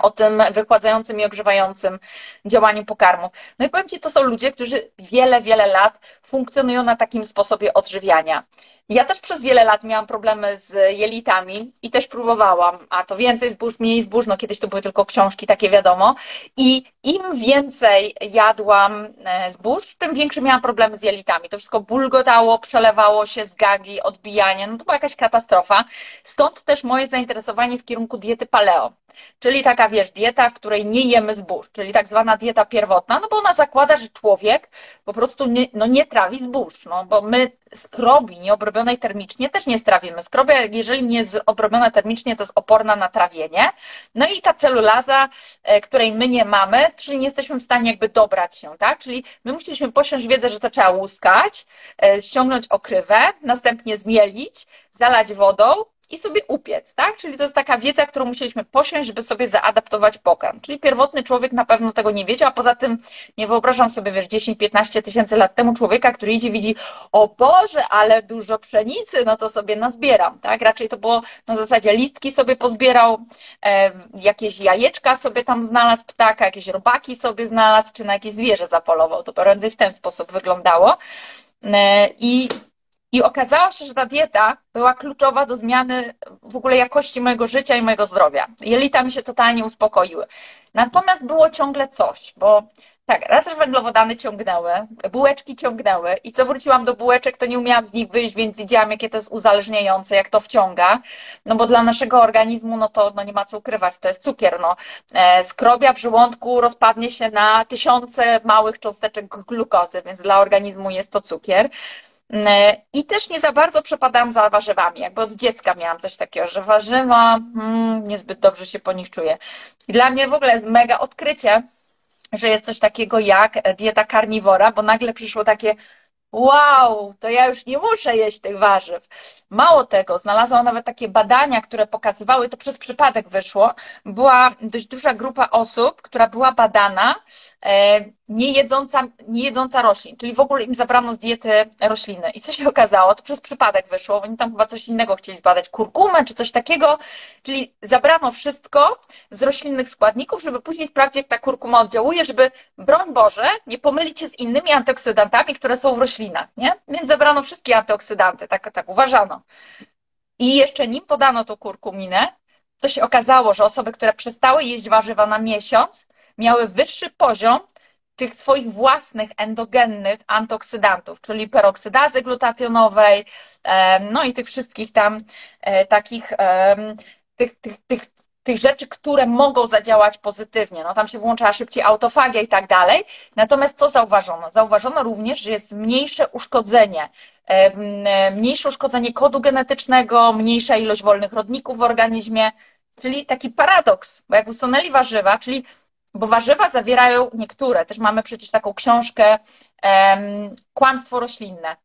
o tym wychładzającym i ogrzewającym działaniu pokarmu. No i powiem Ci, to są ludzie, którzy wiele, wiele lat funkcjonują na takim sposobie odżywiania. Ja też przez wiele lat miałam problemy z jelitami i też próbowałam, a to więcej zbóż, mniej zbóż, no kiedyś to były tylko książki, takie wiadomo. I im więcej jadłam e, zbóż, tym większe miałam problemy z jelitami. To wszystko bulgotało, przelewało się z gagi, odbijanie, no to była jakaś katastrofa. Stąd też moje zainteresowanie w kierunku diety paleo. Czyli taka, wiesz, dieta, w której nie jemy zbóż, czyli tak zwana dieta pierwotna, no bo ona zakłada, że człowiek po prostu nie, no nie trawi zbóż, no bo my skrobi nieobrobionej termicznie też nie strawimy. Skrobia, jeżeli nie jest obrobiona termicznie, to jest oporna na trawienie. No i ta celulaza, e, której my nie mamy, czyli nie jesteśmy w stanie jakby dobrać się, tak? Czyli my musieliśmy posiąść wiedzę, że to trzeba łuskać, e, ściągnąć okrywę, następnie zmielić, zalać wodą, i sobie upiec, tak? Czyli to jest taka wiedza, którą musieliśmy posiąść, żeby sobie zaadaptować pokarm. Czyli pierwotny człowiek na pewno tego nie wiedział, a poza tym nie wyobrażam sobie, wiesz, 10-15 tysięcy lat temu człowieka, który idzie widzi, o Boże, ale dużo pszenicy, no to sobie nazbieram, tak? Raczej to było na zasadzie listki sobie pozbierał, e, jakieś jajeczka sobie tam znalazł ptaka, jakieś robaki sobie znalazł, czy na jakieś zwierzę zapolował. To prędzej w ten sposób wyglądało. E, I i okazało się, że ta dieta była kluczowa do zmiany w ogóle jakości mojego życia i mojego zdrowia. Jelita mi się totalnie uspokoiły. Natomiast było ciągle coś, bo tak, raz, że węglowodany ciągnęły, bułeczki ciągnęły i co wróciłam do bułeczek, to nie umiałam z nich wyjść, więc widziałam, jakie to jest uzależniające, jak to wciąga. No bo dla naszego organizmu, no to no nie ma co ukrywać, to jest cukier. No. E, skrobia w żołądku rozpadnie się na tysiące małych cząsteczek glukozy, więc dla organizmu jest to cukier. E, I też nie za bardzo przepadałam za warzywami. Jakby od dziecka miałam coś takiego, że warzywa hmm, niezbyt dobrze się po nich czuję. I dla mnie w ogóle jest mega odkrycie, że jest coś takiego jak dieta karniwora, bo nagle przyszło takie Wow, to ja już nie muszę jeść tych warzyw. Mało tego, znalazłam nawet takie badania, które pokazywały, to przez przypadek wyszło, była dość duża grupa osób, która była badana, e, nie jedząca, nie jedząca roślin, czyli w ogóle im zabrano z diety rośliny. I co się okazało? To przez przypadek wyszło, oni tam chyba coś innego chcieli zbadać, kurkumę czy coś takiego, czyli zabrano wszystko z roślinnych składników, żeby później sprawdzić, jak ta kurkuma oddziałuje, żeby, broń Boże, nie pomylić się z innymi antyoksydantami, które są w roślinach, nie? Więc zabrano wszystkie antyoksydanty, tak, tak uważano. I jeszcze nim podano tą kurkuminę, to się okazało, że osoby, które przestały jeść warzywa na miesiąc, miały wyższy poziom tych swoich własnych endogennych antyoksydantów, czyli peroksydazy glutationowej, no i tych wszystkich tam e, takich tych, tych, tych, tych rzeczy, które mogą zadziałać pozytywnie. No tam się włączała szybciej autofagia i tak dalej. Natomiast co zauważono? Zauważono również, że jest mniejsze uszkodzenie, mniejsze uszkodzenie kodu genetycznego, mniejsza ilość wolnych rodników w organizmie, czyli taki paradoks, bo jak usunęli warzywa, czyli bo warzywa zawierają niektóre, też mamy przecież taką książkę um, Kłamstwo roślinne.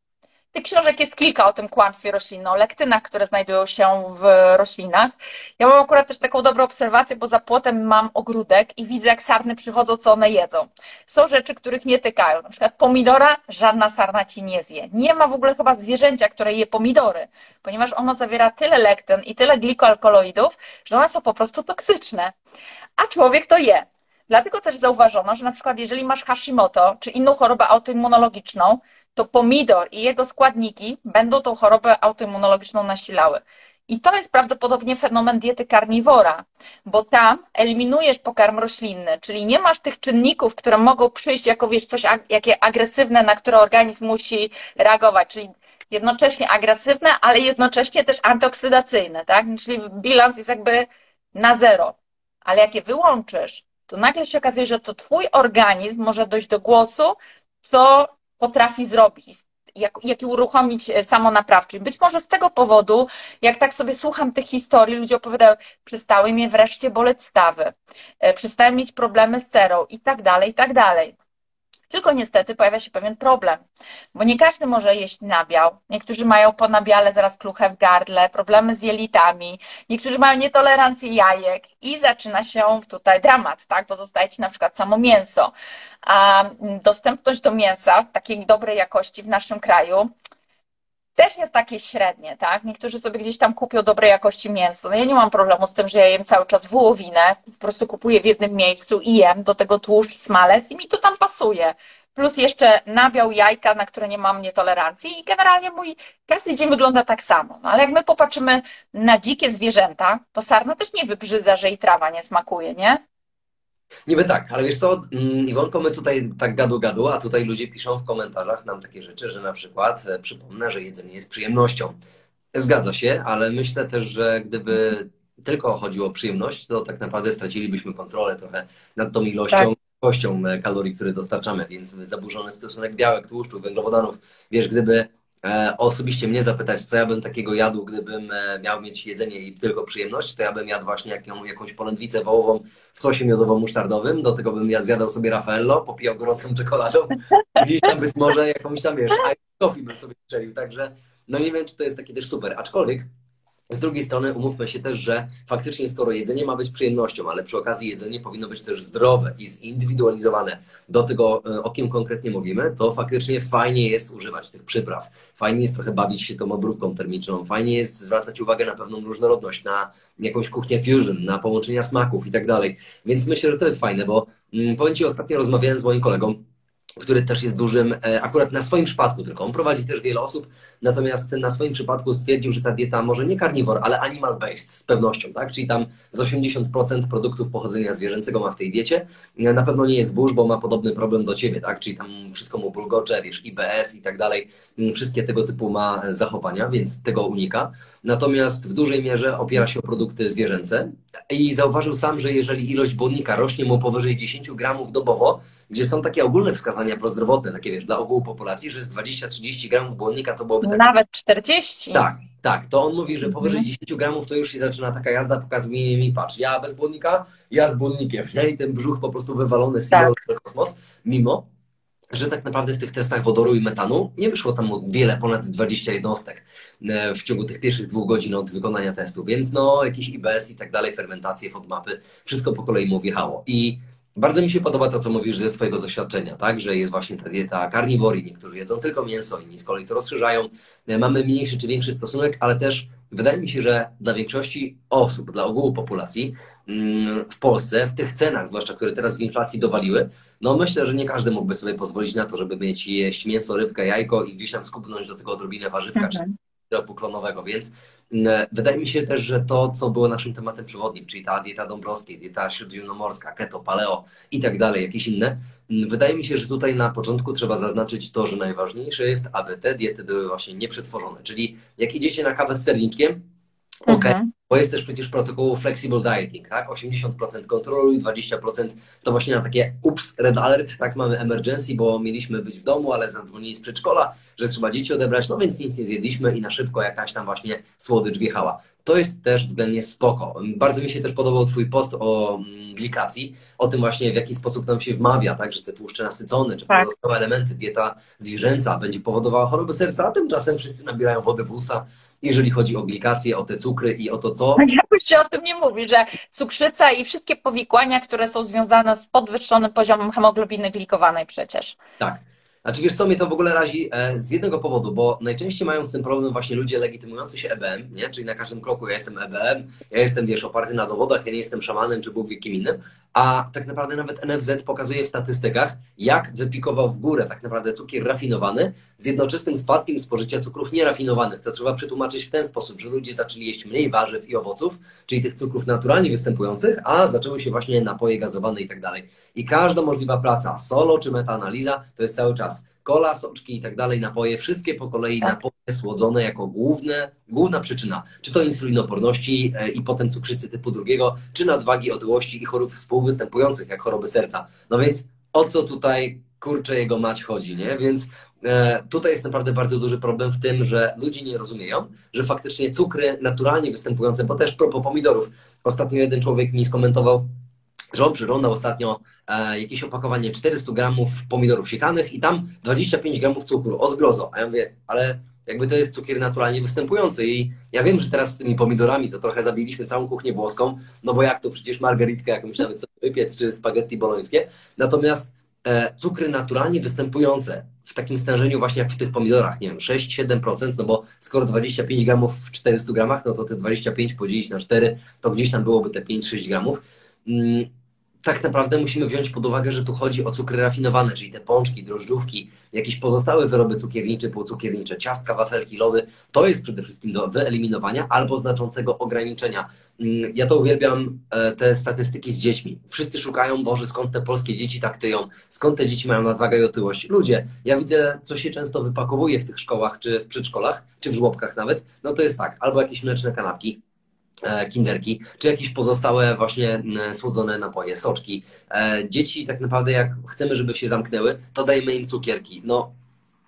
Tych książek jest kilka o tym kłamstwie roślinnym, o lektynach, które znajdują się w roślinach. Ja mam akurat też taką dobrą obserwację, bo za płotem mam ogródek i widzę, jak sarny przychodzą, co one jedzą. Są rzeczy, których nie tykają. Na przykład pomidora żadna sarna ci nie zje. Nie ma w ogóle chyba zwierzęcia, które je pomidory, ponieważ ono zawiera tyle lektyn i tyle glikoalkaloidów, że one są po prostu toksyczne. A człowiek to je. Dlatego też zauważono, że na przykład jeżeli masz Hashimoto czy inną chorobę autoimmunologiczną, to pomidor i jego składniki będą tą chorobę autoimmunologiczną nasilały. I to jest prawdopodobnie fenomen diety karniwora, bo tam eliminujesz pokarm roślinny, czyli nie masz tych czynników, które mogą przyjść jako wiesz, coś jakie agresywne, na które organizm musi reagować, czyli jednocześnie agresywne, ale jednocześnie też antyoksydacyjne, tak? Czyli bilans jest jakby na zero. Ale jak je wyłączysz, to nagle się okazuje, że to twój organizm może dojść do głosu, co potrafi zrobić, jak, jak uruchomić e, samonaprawczość. Być może z tego powodu, jak tak sobie słucham tych historii, ludzie opowiadają, przestały mnie wreszcie boleć stawy, e, przestałem mieć problemy z cerą i tak dalej, i tak dalej. Tylko niestety pojawia się pewien problem, bo nie każdy może jeść nabiał. Niektórzy mają po nabiale zaraz kluchę w gardle, problemy z jelitami, niektórzy mają nietolerancję jajek i zaczyna się tutaj dramat, tak? Bo zostaje ci na przykład samo mięso. A dostępność do mięsa takiej dobrej jakości w naszym kraju też jest takie średnie, tak? Niektórzy sobie gdzieś tam kupią dobrej jakości mięso. No ja nie mam problemu z tym, że ja jem cały czas wołowinę, po prostu kupuję w jednym miejscu i jem, do tego tłuszcz, smalec i mi to tam pasuje. Plus jeszcze nabiał jajka, na które nie mam nietolerancji i generalnie mój każdy dzień wygląda tak samo. No ale jak my popatrzymy na dzikie zwierzęta, to sarna też nie wybrzydza, że i trawa nie smakuje, nie? Niby tak, ale wiesz co, mm, Iwonko, my tutaj tak gadu gadu, a tutaj ludzie piszą w komentarzach nam takie rzeczy, że na przykład e, przypomnę, że jedzenie jest przyjemnością. Zgadza się, ale myślę też, że gdyby tylko chodziło o przyjemność, to tak naprawdę stracilibyśmy kontrolę trochę nad tą ilością, tak. E, kalorii, które dostarczamy, więc zaburzony stosunek białek, tłuszczu, węglowodanów. Wiesz, gdyby osobiście mnie zapytać, co ja bym takiego jadł, gdybym e, miał mieć jedzenie i tylko przyjemność, to ja bym jadł właśnie jaką, jakąś polędwicę wołową w sosie miodowo-musztardowym, do tego bym ja zjadał sobie Raffaello, popijał gorącą czekoladą, gdzieś tam być może jakąś tam, wiesz, coffee bym sobie strzelił, także no nie wiem, czy to jest takie też super, aczkolwiek z drugiej strony umówmy się też, że faktycznie skoro jedzenie ma być przyjemnością, ale przy okazji jedzenie powinno być też zdrowe i zindywidualizowane do tego, e, o kim konkretnie mówimy, to faktycznie fajnie jest używać tych przypraw. Fajnie jest trochę bawić się tą obróbką termiczną, fajnie jest zwracać uwagę na pewną różnorodność, na jakąś kuchnię fusion, na połączenia smaków i tak dalej. Więc myślę, że to jest fajne, bo mm, powiem Ci, ostatnio rozmawiałem z moim kolegą, który też jest dużym, e, akurat na swoim przypadku tylko. On prowadzi też wiele osób, natomiast na swoim przypadku stwierdził, że ta dieta może nie carnivore, ale animal based z pewnością, tak? Czyli tam z 80% produktów pochodzenia zwierzęcego ma w tej diecie. Na pewno nie jest burz, bo ma podobny problem do ciebie, tak? Czyli tam wszystko mu bulgocze, wiesz, IBS i tak dalej. Wszystkie tego typu ma zachowania, więc tego unika. Natomiast w dużej mierze opiera się o produkty zwierzęce i zauważył sam, że jeżeli ilość błonnika rośnie mu powyżej 10 gramów dobowo, gdzie są takie ogólne wskazania prozdrowotne, takie wiesz, dla ogółu populacji, że z 20-30 gramów błonnika to byłoby tak. Nawet 40. Tak, tak. To on mówi, że powyżej 10 mhm. gramów to już się zaczyna taka jazda, pokazuje mi, patrz, ja bez błonnika, ja z błonnikiem. Nie? I ten brzuch po prostu wywalony z tak. kosmos, mimo że tak naprawdę w tych testach wodoru i metanu nie wyszło tam wiele, ponad 20 jednostek e, w ciągu tych pierwszych dwóch godzin od wykonania testu, więc no jakiś IBS i tak dalej, fermentacje, FODMAPy, wszystko po kolei mu wjechało. I bardzo mi się podoba to, co mówisz ze swojego doświadczenia, tak? Że jest właśnie ta dieta karniworii, niektórzy jedzą tylko mięso, inni z kolei to rozszerzają. E, mamy mniejszy czy większy stosunek, ale też wydaje mi się, że dla większości osób, dla ogółu populacji mm, w Polsce, w tych cenach, zwłaszcza które teraz w inflacji dowaliły, no myślę, że nie każdy mógłby sobie pozwolić na to, żeby mieć jeść mięso, rybkę, jajko i gdzieś tam skupnąć do tego odrobinę warzywka, syropu klonowego, więc mm, wydaje mi się też, że to, co było naszym tematem przewodnim, czyli ta dieta dąbrowskiej, dieta śródziemnomorska, keto, paleo i tak dalej, jakieś inne, mm, wydaje mi się, że tutaj na początku trzeba zaznaczyć to, że najważniejsze jest, aby te diety były właśnie nieprzetworzone, czyli jak idziecie na kawę z serniczkiem, ok, mhm. Bo jest też przecież protokół flexible dieting, tak? 80% kontroluj, 20% to właśnie na takie ups, red alert, tak? Mamy emergency, bo mieliśmy być w domu, ale zadzwonili z przedszkola, że trzeba dzieci odebrać, no więc nic nie zjedliśmy i na szybko jakaś tam właśnie słodycz wjechała. To jest też względnie spoko. Bardzo mi się też podobał Twój post o mm, glikacji, o tym właśnie w jaki sposób nam się wmawia, tak, że te tłuszcze nasycone, czy tak. pozostałe elementy, dieta zwierzęca będzie powodowała choroby serca, a tymczasem wszyscy nabierają wody w usta, jeżeli chodzi o glikację, o te cukry i o to, co... Jakoś się o tym nie mówi, że cukrzyca i wszystkie powikłania, które są związane z podwyższonym poziomem hemoglobiny glikowanej przecież. Tak. Znaczy wiesz co, mnie to w ogóle razi e, z jednego powodu, bo najczęściej mają z tym problem właśnie ludzie legitymujący się EBM, nie? Czyli na każdym kroku ja jestem EBM, ja jestem, wiesz, oparty na dowodach, ja nie jestem szamanem czy Bóg wie kim innym, a tak naprawdę nawet NFZ pokazuje w statystykach, jak wypikował w górę tak naprawdę cukier rafinowany z jednoczesnym spadkiem spożycia cukrów nierafinowanych, co trzeba przetłumaczyć w ten sposób, że ludzie zaczęli jeść mniej warzyw i owoców, czyli tych cukrów naturalnie występujących, a zaczęły się właśnie napoje gazowane i tak dalej. I każda możliwa praca, solo czy metaanaliza, to jest cały czas kola, soczki i tak dalej, napoje, wszystkie po kolei Tak. napoje słodzone jako główne, główna przyczyna, czy to insulinoporności e, i potem cukrzycy typu drugiego, czy nadwagi, otyłości i chorób współwystępujących, jak choroby serca. No więc o co tutaj, kurczę, jego mać chodzi, nie? Więc e, tutaj jest naprawdę bardzo duży problem w tym, że ludzie nie rozumieją, że faktycznie cukry naturalnie występujące, bo też propos pomidorów, ostatnio jeden człowiek mi skomentował, że on przyglądał ostatnio e, jakieś opakowanie 400 gramów pomidorów siekanych i tam 25 gramów cukru, o zgrozo. A ja mówię, ale jakby to jest cukier naturalnie występujący i ja wiem, że teraz z tymi pomidorami to trochę zabiliśmy całą kuchnię włoską, no bo jak to przecież margaritkę jakąś nawet sobie wypiec, czy spaghetti bolońskie. Natomiast e, cukry naturalnie występujące w takim stężeniu właśnie jak w tych pomidorach, nie wiem, 6-7%, no bo skoro 25 gramów w 400 gramach, no to te 25 podzielić na 4, to gdzieś tam byłoby te 5-6 gramów. Mm, tak naprawdę musimy wziąć pod uwagę, że tu chodzi o cukry rafinowane, czyli te pączki, drożdżówki, jakieś pozostałe wyroby cukiernicze, półcukiernicze, ciastka, wafelki, lody. To jest przede wszystkim do wyeliminowania albo znaczącego ograniczenia. Mm, Ja to uwielbiam, e, te statystyki z dziećmi. Wszyscy szukają, Boże, skąd te polskie dzieci tak tyją, skąd te dzieci mają nadwagę i otyłość. Ludzie, ja widzę, co się często wypakowuje w tych szkołach, czy w przedszkolach, czy w żłobkach nawet. No to jest tak, albo jakieś mleczne kanapki, kinderki, czy jakieś pozostałe właśnie słodzone napoje, soczki. E, Dzieci tak naprawdę jak chcemy, żeby się zamknęły, to dajmy im cukierki. No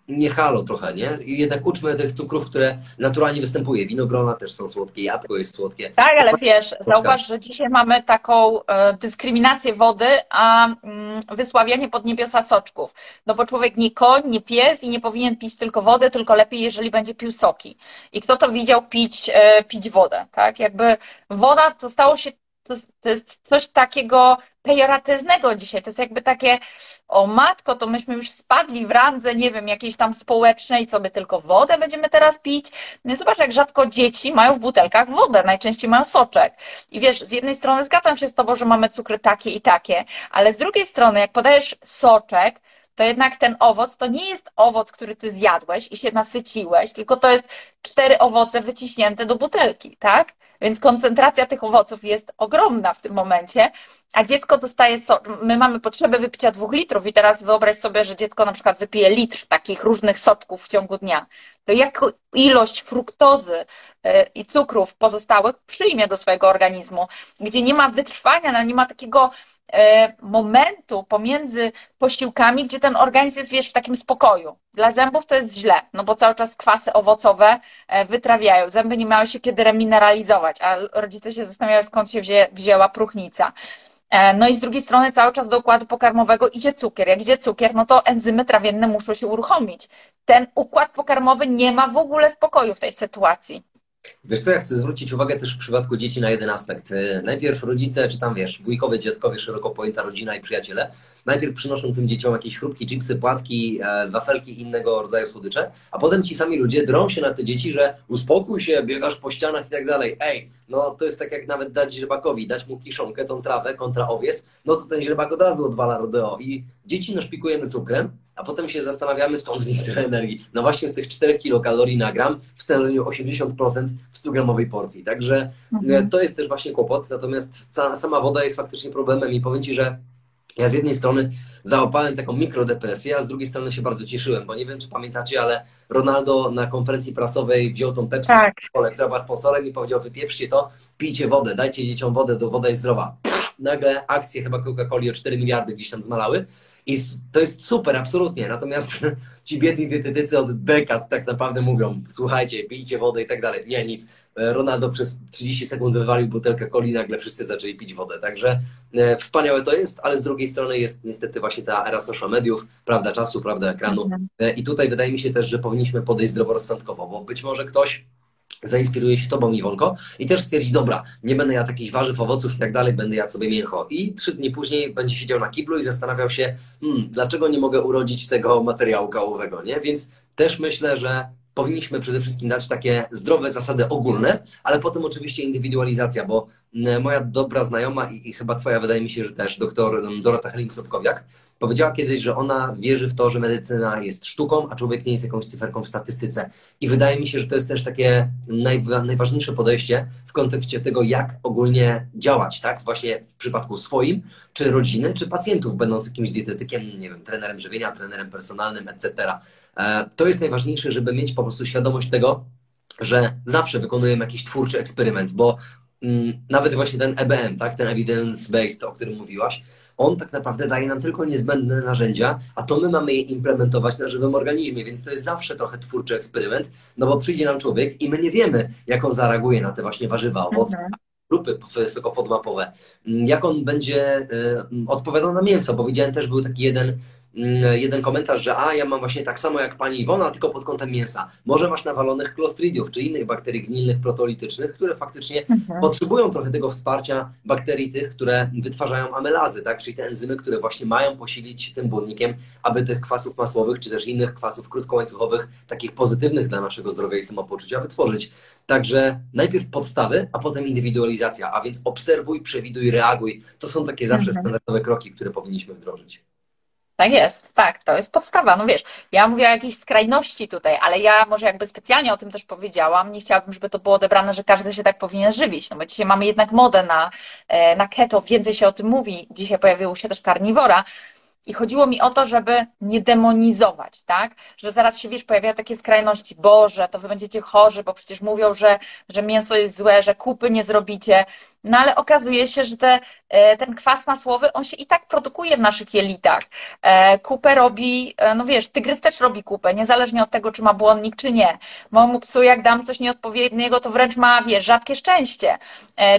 nie halo trochę, nie? I jednak uczmy tych cukrów, które naturalnie występuje. Winogrona też są słodkie, jabłko jest słodkie. Tak, ale wiesz, zauważ, że dzisiaj mamy taką e, dyskryminację wody, a mm, wysławianie pod niebiosa soczków. No bo człowiek nie koń, nie pies i nie powinien pić tylko wodę, tylko lepiej, jeżeli będzie pił soki. I kto to widział pić, e, pić wodę, tak? Jakby woda to stało się, to, to jest coś takiego pejoratywnego dzisiaj. To jest jakby takie, o matko, to myśmy już spadli w randze, nie wiem, jakiejś tam społecznej, co my tylko wodę będziemy teraz pić. No zobacz, jak rzadko dzieci mają w butelkach wodę, najczęściej mają soczek. I wiesz, z jednej strony zgadzam się z tobą, że mamy cukry takie i takie, ale z drugiej strony, jak podajesz soczek, to jednak ten owoc to nie jest owoc, który ty zjadłeś i się nasyciłeś, tylko to jest cztery owoce wyciśnięte do butelki, tak? Więc koncentracja tych owoców jest ogromna w tym momencie, a dziecko dostaje sok. My mamy potrzebę wypicia dwóch litrów i teraz wyobraź sobie, że dziecko na przykład wypije litr takich różnych soczków w ciągu dnia. To jaką ilość fruktozy e, i cukrów pozostałych przyjmie do swojego organizmu, gdzie nie ma wytrwania, no nie ma takiego e, momentu pomiędzy posiłkami, gdzie ten organizm jest, wiesz, w takim spokoju. Dla zębów to jest źle, no bo cały czas kwasy owocowe e, wytrawiają. Zęby nie miały się kiedy remineralizować, a rodzice się zastanawiają, skąd się wzię, wzięła próchnica. E, No i z drugiej strony cały czas do układu pokarmowego idzie cukier. Jak idzie cukier, no to enzymy trawienne muszą się uruchomić. Ten układ pokarmowy nie ma w ogóle spokoju w tej sytuacji. Wiesz co, ja chcę zwrócić uwagę też w przypadku dzieci na jeden aspekt. E, Najpierw rodzice, czy tam wiesz, wujkowie, dziadkowie, szeroko pojęta rodzina i przyjaciele, najpierw przynoszą tym dzieciom jakieś chrupki, chipsy, płatki, e, wafelki i innego rodzaju słodycze, a potem ci sami ludzie drą się na te dzieci, że uspokój się, biegasz po ścianach i tak dalej. Ej, no to jest tak jak nawet dać źrebakowi, dać mu kiszonkę, tą trawę kontra owiec, no to ten źrebak od razu odwala rodeo i dzieci naszpikujemy cukrem, a potem się zastanawiamy skąd w nich tyle energii. No właśnie z tych 4 kilokalorii na gram w stężeniu 80% w 100-gramowej porcji. Także e, to jest też właśnie kłopot, natomiast sama woda jest faktycznie problemem i powiem Ci, że ja z jednej strony załapałem taką mikrodepresję, a z drugiej strony się bardzo cieszyłem, bo nie wiem, czy pamiętacie, ale Ronaldo na konferencji prasowej wziął tą Pepsi, Tak. która była sponsorem i powiedział, wypieprzcie to, pijcie wodę, dajcie dzieciom wodę, to woda jest zdrowa. Nagle akcje chyba Coca-Coli o 4 miliardy gdzieś tam zmalały i to jest super, absolutnie, natomiast ci biedni dietetycy od dekad tak naprawdę mówią, słuchajcie, pijcie wodę i tak dalej. Nie, nic. Ronaldo przez 30 sekund wywalił butelkę coli, nagle wszyscy zaczęli pić wodę, także e, wspaniałe to jest, ale z drugiej strony jest niestety właśnie ta era social mediów, prawda czasu, prawda ekranu Mhm. E, i tutaj wydaje mi się też, że powinniśmy podejść zdroworozsądkowo, bo być może ktoś zainspiruje się tobą, Iwonko, i też stwierdzi, dobra, nie będę jadł jakichś warzyw, owoców i tak dalej, będę jadł sobie mięcho. I trzy dni później będzie siedział na kiblu i zastanawiał się, hmm, dlaczego nie mogę urodzić tego materiału kałowego, nie? Więc też myślę, że powinniśmy przede wszystkim dać takie zdrowe zasady ogólne, ale potem oczywiście indywidualizacja, bo moja dobra znajoma i, i chyba twoja, wydaje mi się, że też doktor Dorota Helling-Sobkowiak powiedziała kiedyś, że ona wierzy w to, że medycyna jest sztuką, a człowiek nie jest jakąś cyferką w statystyce. I wydaje mi się, że to jest też takie najważniejsze podejście w kontekście tego, jak ogólnie działać, tak? Właśnie w przypadku swoim, czy rodziny, czy pacjentów, będąc jakimś dietetykiem, nie wiem, trenerem żywienia, trenerem personalnym, etc. E, to jest najważniejsze, żeby mieć po prostu świadomość tego, że zawsze wykonujemy jakiś twórczy eksperyment, bo mm, nawet właśnie ten EBM, tak, ten evidence-based, o którym mówiłaś, on tak naprawdę daje nam tylko niezbędne narzędzia, a to my mamy je implementować na żywym organizmie, więc to jest zawsze trochę twórczy eksperyment, no bo przyjdzie nam człowiek i my nie wiemy, jak on zareaguje na te właśnie warzywa, owoce, mhm. grupy wysokofodmapowe, jak on będzie y, odpowiadał na mięso, bo widziałem też był taki jeden Mm, jeden komentarz, że a, ja mam właśnie tak samo jak pani Iwona, tylko pod kątem mięsa. Może masz nawalonych klostridiów, czy innych bakterii gnilnych, protolitycznych, które faktycznie mhm. potrzebują trochę tego wsparcia bakterii tych, które wytwarzają amylazy, tak? czyli te enzymy, które właśnie mają posilić tym błonnikiem, aby tych kwasów masłowych, czy też innych kwasów krótkołańcuchowych, takich pozytywnych dla naszego zdrowia i samopoczucia wytworzyć. Także najpierw podstawy, a potem indywidualizacja, a więc obserwuj, przewiduj, reaguj. To są takie zawsze mhm. standardowe kroki, które powinniśmy wdrożyć. Tak jest, tak, to jest podstawa. No wiesz, ja mówię o jakiejś skrajności tutaj, ale ja może jakby specjalnie o tym też powiedziałam. Nie chciałabym, żeby to było odebrane, że każdy się tak powinien żywić. No bo dzisiaj mamy jednak modę na, e, na keto, więcej się o tym mówi. Dzisiaj pojawiło się też karniwora. I chodziło mi o to, żeby nie demonizować, tak? Że zaraz się, wiesz, pojawiają takie skrajności, Boże, to wy będziecie chorzy, bo przecież mówią, że, że mięso jest złe, że kupy nie zrobicie. No ale okazuje się, że te, e, ten kwas masłowy, on się i tak produkuje w naszych jelitach. E, kupę robi, e, no wiesz, tygrys też robi kupę, niezależnie od tego, czy ma błonnik, czy nie. Mojemu psu, jak dam coś nieodpowiedniego, to wręcz ma, wiesz, rzadkie szczęście.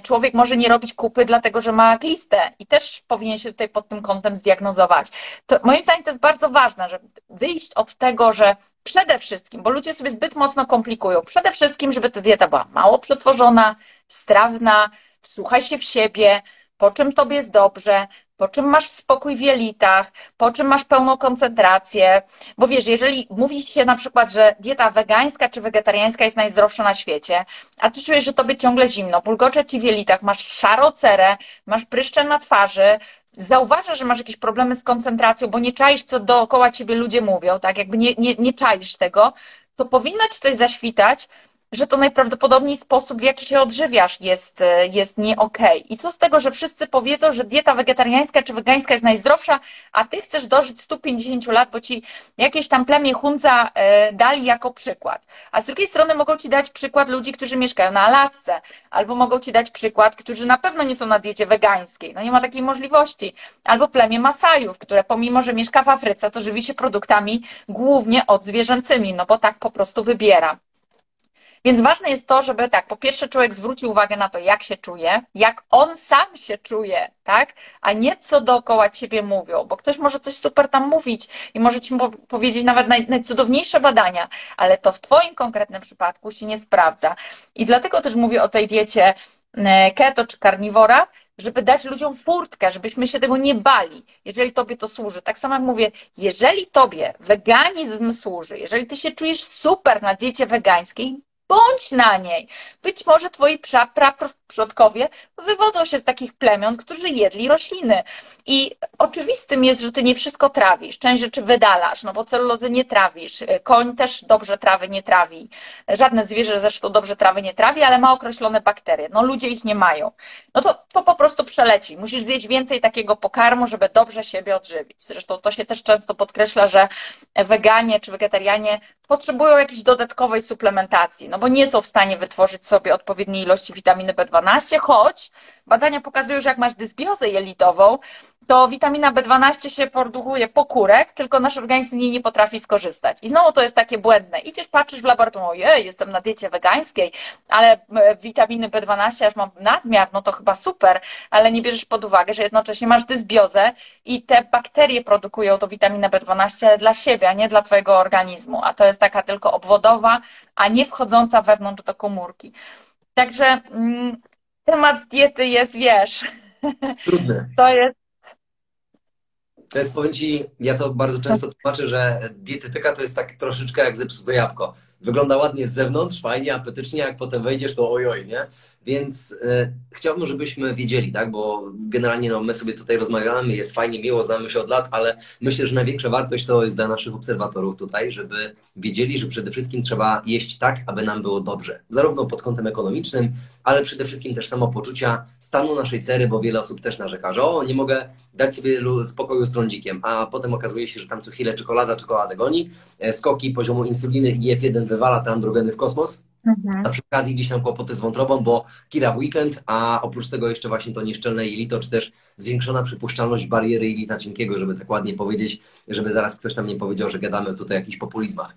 Człowiek może nie robić kupy, dlatego że ma glistę i też powinien się tutaj pod tym kątem zdiagnozować. To moim zdaniem to jest bardzo ważne, żeby wyjść od tego, że przede wszystkim, bo ludzie sobie zbyt mocno komplikują, przede wszystkim, żeby ta dieta była mało przetworzona, strawna, wsłuchaj się w siebie, po czym tobie jest dobrze, po czym masz spokój w jelitach, po czym masz pełną koncentrację. Bo wiesz, jeżeli mówi się na przykład, że dieta wegańska czy wegetariańska jest najzdrowsza na świecie, a ty czujesz, że tobie ciągle zimno, bulgocze ci w jelitach, masz szarą cerę, masz pryszcze na twarzy, zauważasz, że masz jakieś problemy z koncentracją, bo nie czaisz, co dookoła ciebie ludzie mówią, tak? Jakby nie, nie, nie czaisz tego, to powinno ci coś zaświtać, że to najprawdopodobniej sposób, w jaki się odżywiasz, jest, e, jest nie okej. Okay. I co z tego, że wszyscy powiedzą, że dieta wegetariańska czy wegańska jest najzdrowsza, a ty chcesz dożyć 150 lat, bo ci jakieś tam plemię Hunza e, dali jako przykład. A z drugiej strony mogą ci dać przykład ludzi, którzy mieszkają na Alasce, albo mogą ci dać przykład, którzy na pewno nie są na diecie wegańskiej. No nie ma takiej możliwości. Albo plemię Masajów, które pomimo, że mieszka w Afryce, to żywi się produktami głównie odzwierzęcymi, no bo tak po prostu wybiera. Więc ważne jest to, żeby tak, po pierwsze człowiek zwrócił uwagę na to, jak się czuje, jak on sam się czuje, tak, a nie co dookoła ciebie mówią, bo ktoś może coś super tam mówić i może ci powiedzieć nawet naj, najcudowniejsze badania, ale to w twoim konkretnym przypadku się nie sprawdza. I dlatego też mówię o tej diecie e, keto czy karniwora, żeby dać ludziom furtkę, żebyśmy się tego nie bali, jeżeli tobie to służy. Tak samo jak mówię, jeżeli tobie weganizm służy, jeżeli ty się czujesz super na diecie wegańskiej, bądź na niej. Być może twoi pra, pra, przodkowie wywodzą się z takich plemion, którzy jedli rośliny. I oczywistym jest, że ty nie wszystko trawisz, część rzeczy wydalasz, no bo celulozy nie trawisz, koń też dobrze trawy nie trawi, żadne zwierzę zresztą dobrze trawy nie trawi, ale ma określone bakterie, no ludzie ich nie mają. No to, to po prostu przeleci. Musisz zjeść więcej takiego pokarmu, żeby dobrze siebie odżywić. Zresztą to się też często podkreśla, że weganie czy wegetarianie potrzebują jakiejś dodatkowej suplementacji, no bo nie są w stanie wytworzyć sobie odpowiedniej ilości witaminy B12, choć badania pokazują, że jak masz dysbiozę jelitową, to witamina B12 się produkuje po kurek, tylko nasz organizm z niej nie potrafi skorzystać. I znowu to jest takie błędne. Idziesz, patrzysz w laboratorium, ojej, jestem na diecie wegańskiej, ale e, witaminy B12 aż mam nadmiar, no to chyba super, ale nie bierzesz pod uwagę, że jednocześnie masz dysbiozę i te bakterie produkują to witaminę B12 dla siebie, a nie dla twojego organizmu. A to jest taka tylko obwodowa, a nie wchodząca wewnątrz do komórki. Także mm, temat diety jest, wiesz... Trudny. To jest to jest, powiem Ci, ja to bardzo często tłumaczę, że dietetyka to jest tak troszeczkę jak zepsute jabłko. Wygląda ładnie z zewnątrz, fajnie, apetycznie, jak potem wejdziesz, to ojoj, nie? Więc e, chciałbym, żebyśmy wiedzieli, tak, bo generalnie no, my sobie tutaj rozmawiamy, jest fajnie, miło, znamy się od lat, ale myślę, że największa wartość to jest dla naszych obserwatorów tutaj, żeby wiedzieli, że przede wszystkim trzeba jeść tak, aby nam było dobrze. Zarówno pod kątem ekonomicznym, ale przede wszystkim też samopoczucia stanu naszej cery, bo wiele osób też narzeka, że o, nie mogę dać sobie spokoju z trądzikiem, a potem okazuje się, że tam co chwilę czekolada, czekoladę goni, e, skoki poziomu insuliny i F1 wywala te androgeny w kosmos, Mhm. A przy okazji gdzieś tam kłopoty z wątrobą, bo kira weekend, a oprócz tego jeszcze właśnie to nieszczelne jelito, czy też zwiększona przypuszczalność bariery jelita cienkiego, żeby tak ładnie powiedzieć, żeby zaraz ktoś tam nie powiedział, że gadamy tutaj o jakichś populizmach.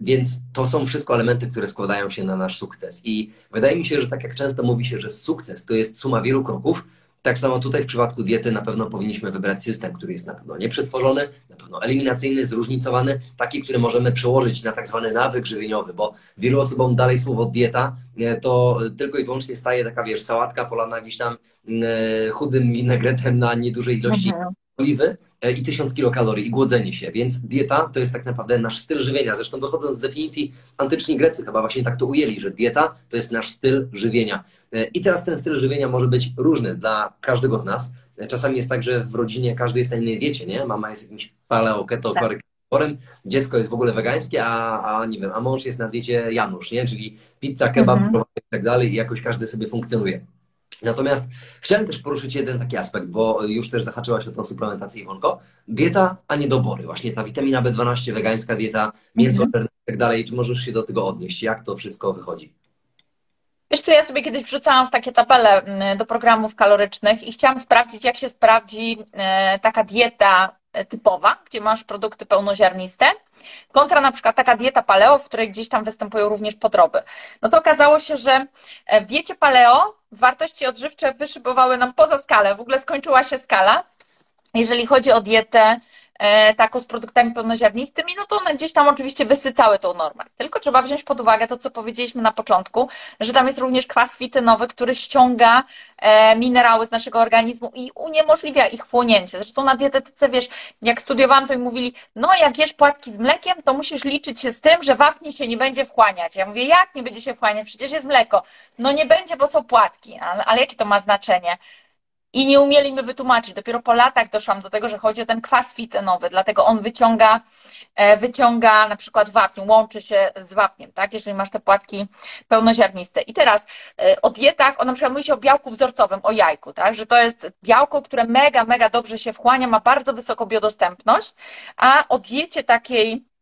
Więc to są wszystko elementy, które składają się na nasz sukces. I wydaje mi się, że tak jak często mówi się, że sukces to jest suma wielu kroków, tak samo tutaj w przypadku diety na pewno powinniśmy wybrać system, który jest na pewno nieprzetworzony, na pewno eliminacyjny, zróżnicowany, taki, który możemy przełożyć na tak zwany nawyk żywieniowy, bo wielu osobom dalej słowo dieta to tylko i wyłącznie staje taka, wiesz, sałatka polana gdzieś tam e, chudym winegretem na niedużej ilości mhm. Oliwy e, i tysiąc kilokalorii i głodzenie się, więc dieta to jest tak naprawdę nasz styl żywienia. Zresztą wychodząc z definicji, antyczni Grecy chyba właśnie tak to ujęli, że dieta to jest nasz styl żywienia. E, I teraz ten styl żywienia może być różny dla każdego z nas. E, czasami jest tak, że w rodzinie każdy jest na innej diecie, nie? Mama jest jakimś paleo, keto, tak. dziecko jest w ogóle wegańskie, a, a nie wiem, a mąż jest na diecie Janusz, nie? Czyli pizza, kebab mhm. i tak dalej i jakoś każdy sobie funkcjonuje. Natomiast chciałem też poruszyć jeden taki aspekt, bo już też zahaczyłaś o tą suplementację Iwonko. Dieta, a nie dobory. Właśnie ta witamina B12, wegańska dieta, mięso mhm. i tak dalej. Czy możesz się do tego odnieść? Jak to wszystko wychodzi? Wiesz co, ja sobie kiedyś wrzucałam w takie tabele mm, do programów kalorycznych i chciałam sprawdzić, jak się sprawdzi e, taka dieta e, typowa, gdzie masz produkty pełnoziarniste, kontra na przykład taka dieta paleo, w której gdzieś tam występują również podroby. No to okazało się, że e, w diecie paleo wartości odżywcze wyszybowały nam poza skalę, w ogóle skończyła się skala, jeżeli chodzi o dietę taką z produktami pełnoziarnistymi, no to one gdzieś tam oczywiście wysycały tą normę. Tylko trzeba wziąć pod uwagę to, co powiedzieliśmy na początku, że tam jest również kwas fitynowy, który ściąga e, minerały z naszego organizmu i uniemożliwia ich wchłonięcie. Zresztą na dietetyce, wiesz, jak studiowałam, to mi mówili, no jak jesz płatki z mlekiem, to musisz liczyć się z tym, że wapń się nie będzie wchłaniać. Ja mówię, jak nie będzie się wchłaniać? Przecież jest mleko. No nie będzie, bo są płatki. Ale, ale jakie to ma znaczenie? I nie umieli mi wytłumaczyć. Dopiero po latach doszłam do tego, że chodzi o ten kwas fitenowy, dlatego on wyciąga, e, wyciąga na przykład wapń, łączy się z wapniem, tak? Jeżeli masz te płatki pełnoziarniste. I teraz e, o dietach, on na przykład mówi się o białku wzorcowym, o jajku, tak? Że to jest białko, które mega, mega dobrze się wchłania, ma bardzo wysoką biodostępność, a o diecie takiej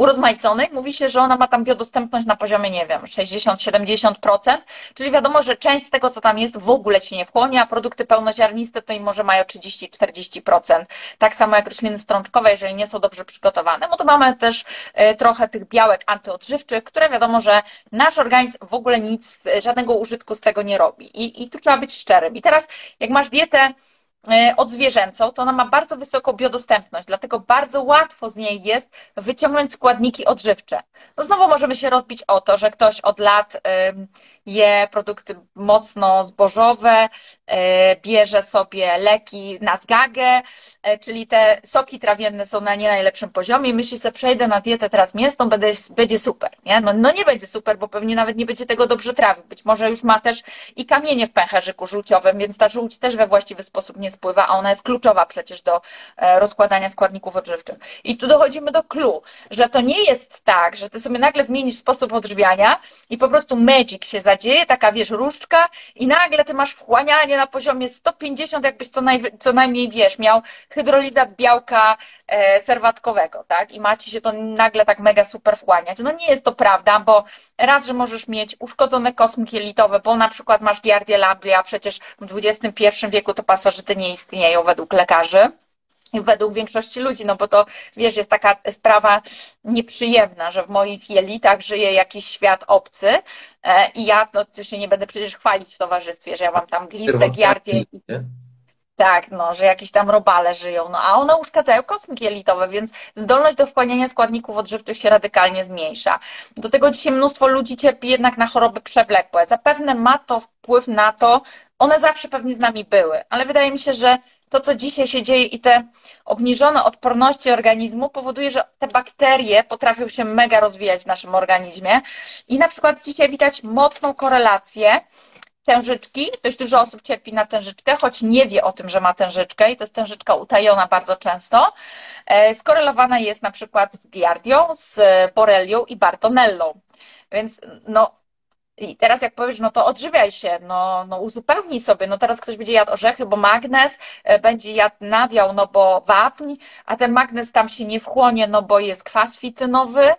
urozmaiconej mówi się, że ona ma tam biodostępność na poziomie, nie wiem, 60-70%, czyli wiadomo, że część z tego, co tam jest, w ogóle się nie wchłonie, a produkty pełnoziarniste to im może mają 30-40%. Tak samo jak rośliny strączkowe, jeżeli nie są dobrze przygotowane, no to mamy też e, trochę tych białek antyodżywczych, które wiadomo, że nasz organizm w ogóle nic, żadnego użytku z tego nie robi. I, i tu trzeba być szczerym. I teraz, jak masz dietę E, odzwierzęcą, to ona ma bardzo wysoką biodostępność, dlatego bardzo łatwo z niej jest wyciągnąć składniki odżywcze. No znowu możemy się rozbić o to, że ktoś od lat je produkty mocno zbożowe, e, bierze sobie leki na zgagę, e, czyli te soki trawienne są na nie najlepszym poziomie. Myśli sobie, przejdę na dietę teraz mięsną, będzie, będzie super. Nie? No, no nie będzie super, bo pewnie nawet nie będzie tego dobrze trawił. Być może już ma też i kamienie w pęcherzyku żółciowym, więc ta żółć też we właściwy sposób nie spływa, a ona jest kluczowa przecież do e, rozkładania składników odżywczych. I tu dochodzimy do clue, że to nie jest tak, że ty sobie nagle zmienisz sposób odżywiania i po prostu magic się zadzieje, taka wiesz, różdżka i nagle ty masz wchłanianie na poziomie 150, jakbyś co, naj, co najmniej, wiesz, miał hydrolizat białka e, serwatkowego, tak? I macie się to nagle tak mega super wchłaniać. No nie jest to prawda, bo raz, że możesz mieć uszkodzone kosmki jelitowe, bo na przykład masz giardię labry, a przecież w XXI wieku to pasożyty nie istnieją według lekarzy według większości ludzi, no bo to wiesz, jest taka sprawa nieprzyjemna, że w moich jelitach żyje jakiś świat obcy e, i ja no, to się nie będę przecież chwalić w towarzystwie, że ja mam tam glistę, giardię i... Tak, no, że jakieś tam robale żyją, no a one uszkadzają kosmiki jelitowe, więc zdolność do wchłaniania składników odżywczych się radykalnie zmniejsza. Do tego dzisiaj mnóstwo ludzi cierpi jednak na choroby przewlekłe. Zapewne ma to wpływ na to, one zawsze pewnie z nami były, ale wydaje mi się, że to, co dzisiaj się dzieje i te obniżone odporności organizmu powoduje, że te bakterie potrafią się mega rozwijać w naszym organizmie. I na przykład dzisiaj widać mocną korelację tężyczki. Dość dużo osób cierpi na tężyczkę, choć nie wie o tym, że ma tężyczkę i to jest tężyczka utajona bardzo często. E, skorelowana jest na przykład z giardią, z borelią i bartonellą. Więc no, i teraz jak powiesz, no to odżywiaj się, no, no uzupełnij sobie, no teraz ktoś będzie jadł orzechy, bo magnez, e, będzie jadł nabiał, no bo wapń, a ten magnez tam się nie wchłonie, no bo jest kwas fitynowy,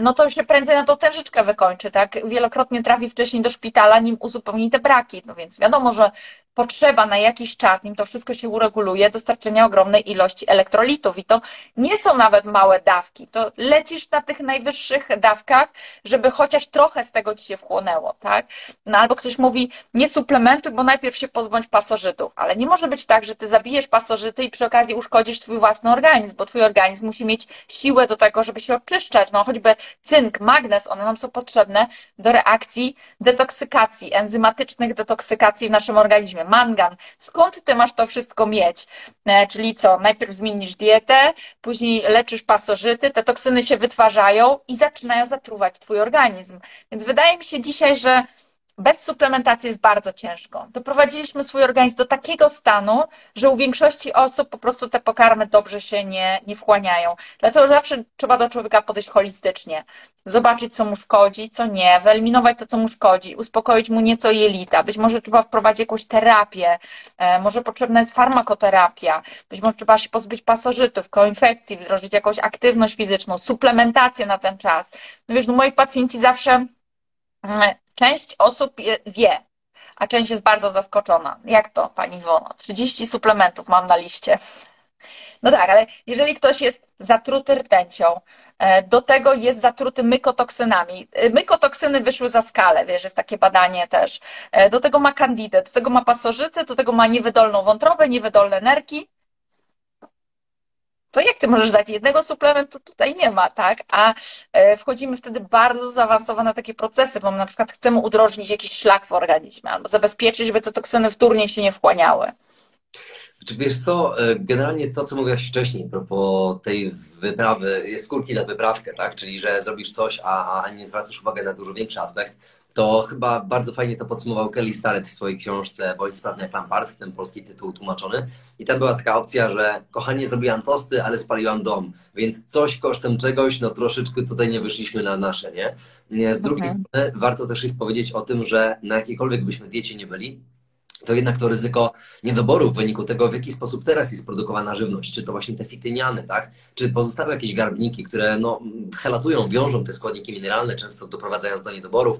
no to się prędzej na tą tężyczkę wykończy, tak? Wielokrotnie trafi wcześniej do szpitala, nim uzupełni te braki. No więc wiadomo, że potrzeba na jakiś czas, nim to wszystko się ureguluje, dostarczenia ogromnej ilości elektrolitów. I to nie są nawet małe dawki. To lecisz na tych najwyższych dawkach, żeby chociaż trochę z tego ci się wchłonęło, tak? No albo ktoś mówi, nie suplementuj, bo najpierw się pozbądź pasożytów. Ale nie może być tak, że ty zabijesz pasożyty i przy okazji uszkodzisz swój własny organizm, bo twój organizm musi mieć siłę do tego, żeby się oczyszczać. No choćby cynk, magnez, one nam są potrzebne do reakcji detoksykacji, enzymatycznych detoksykacji w naszym organizmie mangan. Skąd ty masz to wszystko mieć? E, czyli co? Najpierw zmienisz dietę, później leczysz pasożyty, te toksyny się wytwarzają i zaczynają zatruwać twój organizm. Więc wydaje mi się dzisiaj, że bez suplementacji jest bardzo ciężko. Doprowadziliśmy swój organizm do takiego stanu, że u większości osób po prostu te pokarmy dobrze się nie, nie wchłaniają. Dlatego zawsze trzeba do człowieka podejść holistycznie. Zobaczyć, co mu szkodzi, co nie, wyeliminować to, co mu szkodzi, uspokoić mu nieco jelita. Być może trzeba wprowadzić jakąś terapię, e, może potrzebna jest farmakoterapia, być może trzeba się pozbyć pasożytów, koinfekcji, wdrożyć jakąś aktywność fizyczną, suplementację na ten czas. No wiesz, no moi pacjenci zawsze Część osób wie, a część jest bardzo zaskoczona. Jak to, Pani Iwono? 30 suplementów mam na liście. No tak, ale jeżeli ktoś jest zatruty rtęcią, e, do tego jest zatruty mykotoksynami. E, mykotoksyny wyszły za skalę, wiesz, jest takie badanie też. E, do tego ma kandidę, do tego ma pasożyty, do tego ma niewydolną wątrobę, niewydolne nerki to jak ty możesz dać jednego suplementu? Tutaj nie ma, tak? A e, wchodzimy wtedy bardzo zaawansowane takie procesy, bo na przykład chcemy udrożnić jakiś szlak w organizmie albo zabezpieczyć, żeby te toksyny wtórnie się nie wchłaniały. Czy wiesz co, e, generalnie to, co mówiłaś wcześniej, propos tej wyprawy, jest skórki za wyprawkę, tak? Czyli, że zrobisz coś, a, a nie zwracasz uwagi na dużo większy aspekt, to chyba bardzo fajnie to podsumował Kelly Starrett w swojej książce Bądź sprawny jak Lampard, ten polski tytuł tłumaczony. I tam była taka opcja, że kochanie, zrobiłam tosty, ale spaliłam dom, więc coś kosztem czegoś, no troszeczkę tutaj nie wyszliśmy na nasze, nie? Z drugiej okay. strony warto też jest powiedzieć o tym, że na jakiejkolwiek byśmy diecie nie byli, to jednak to ryzyko niedoboru w wyniku tego, w jaki sposób teraz jest produkowana żywność, czy to właśnie te fityniany, tak, czy pozostałe jakieś garbniki, które no, helatują, wiążą te składniki mineralne, często doprowadzając do niedoborów,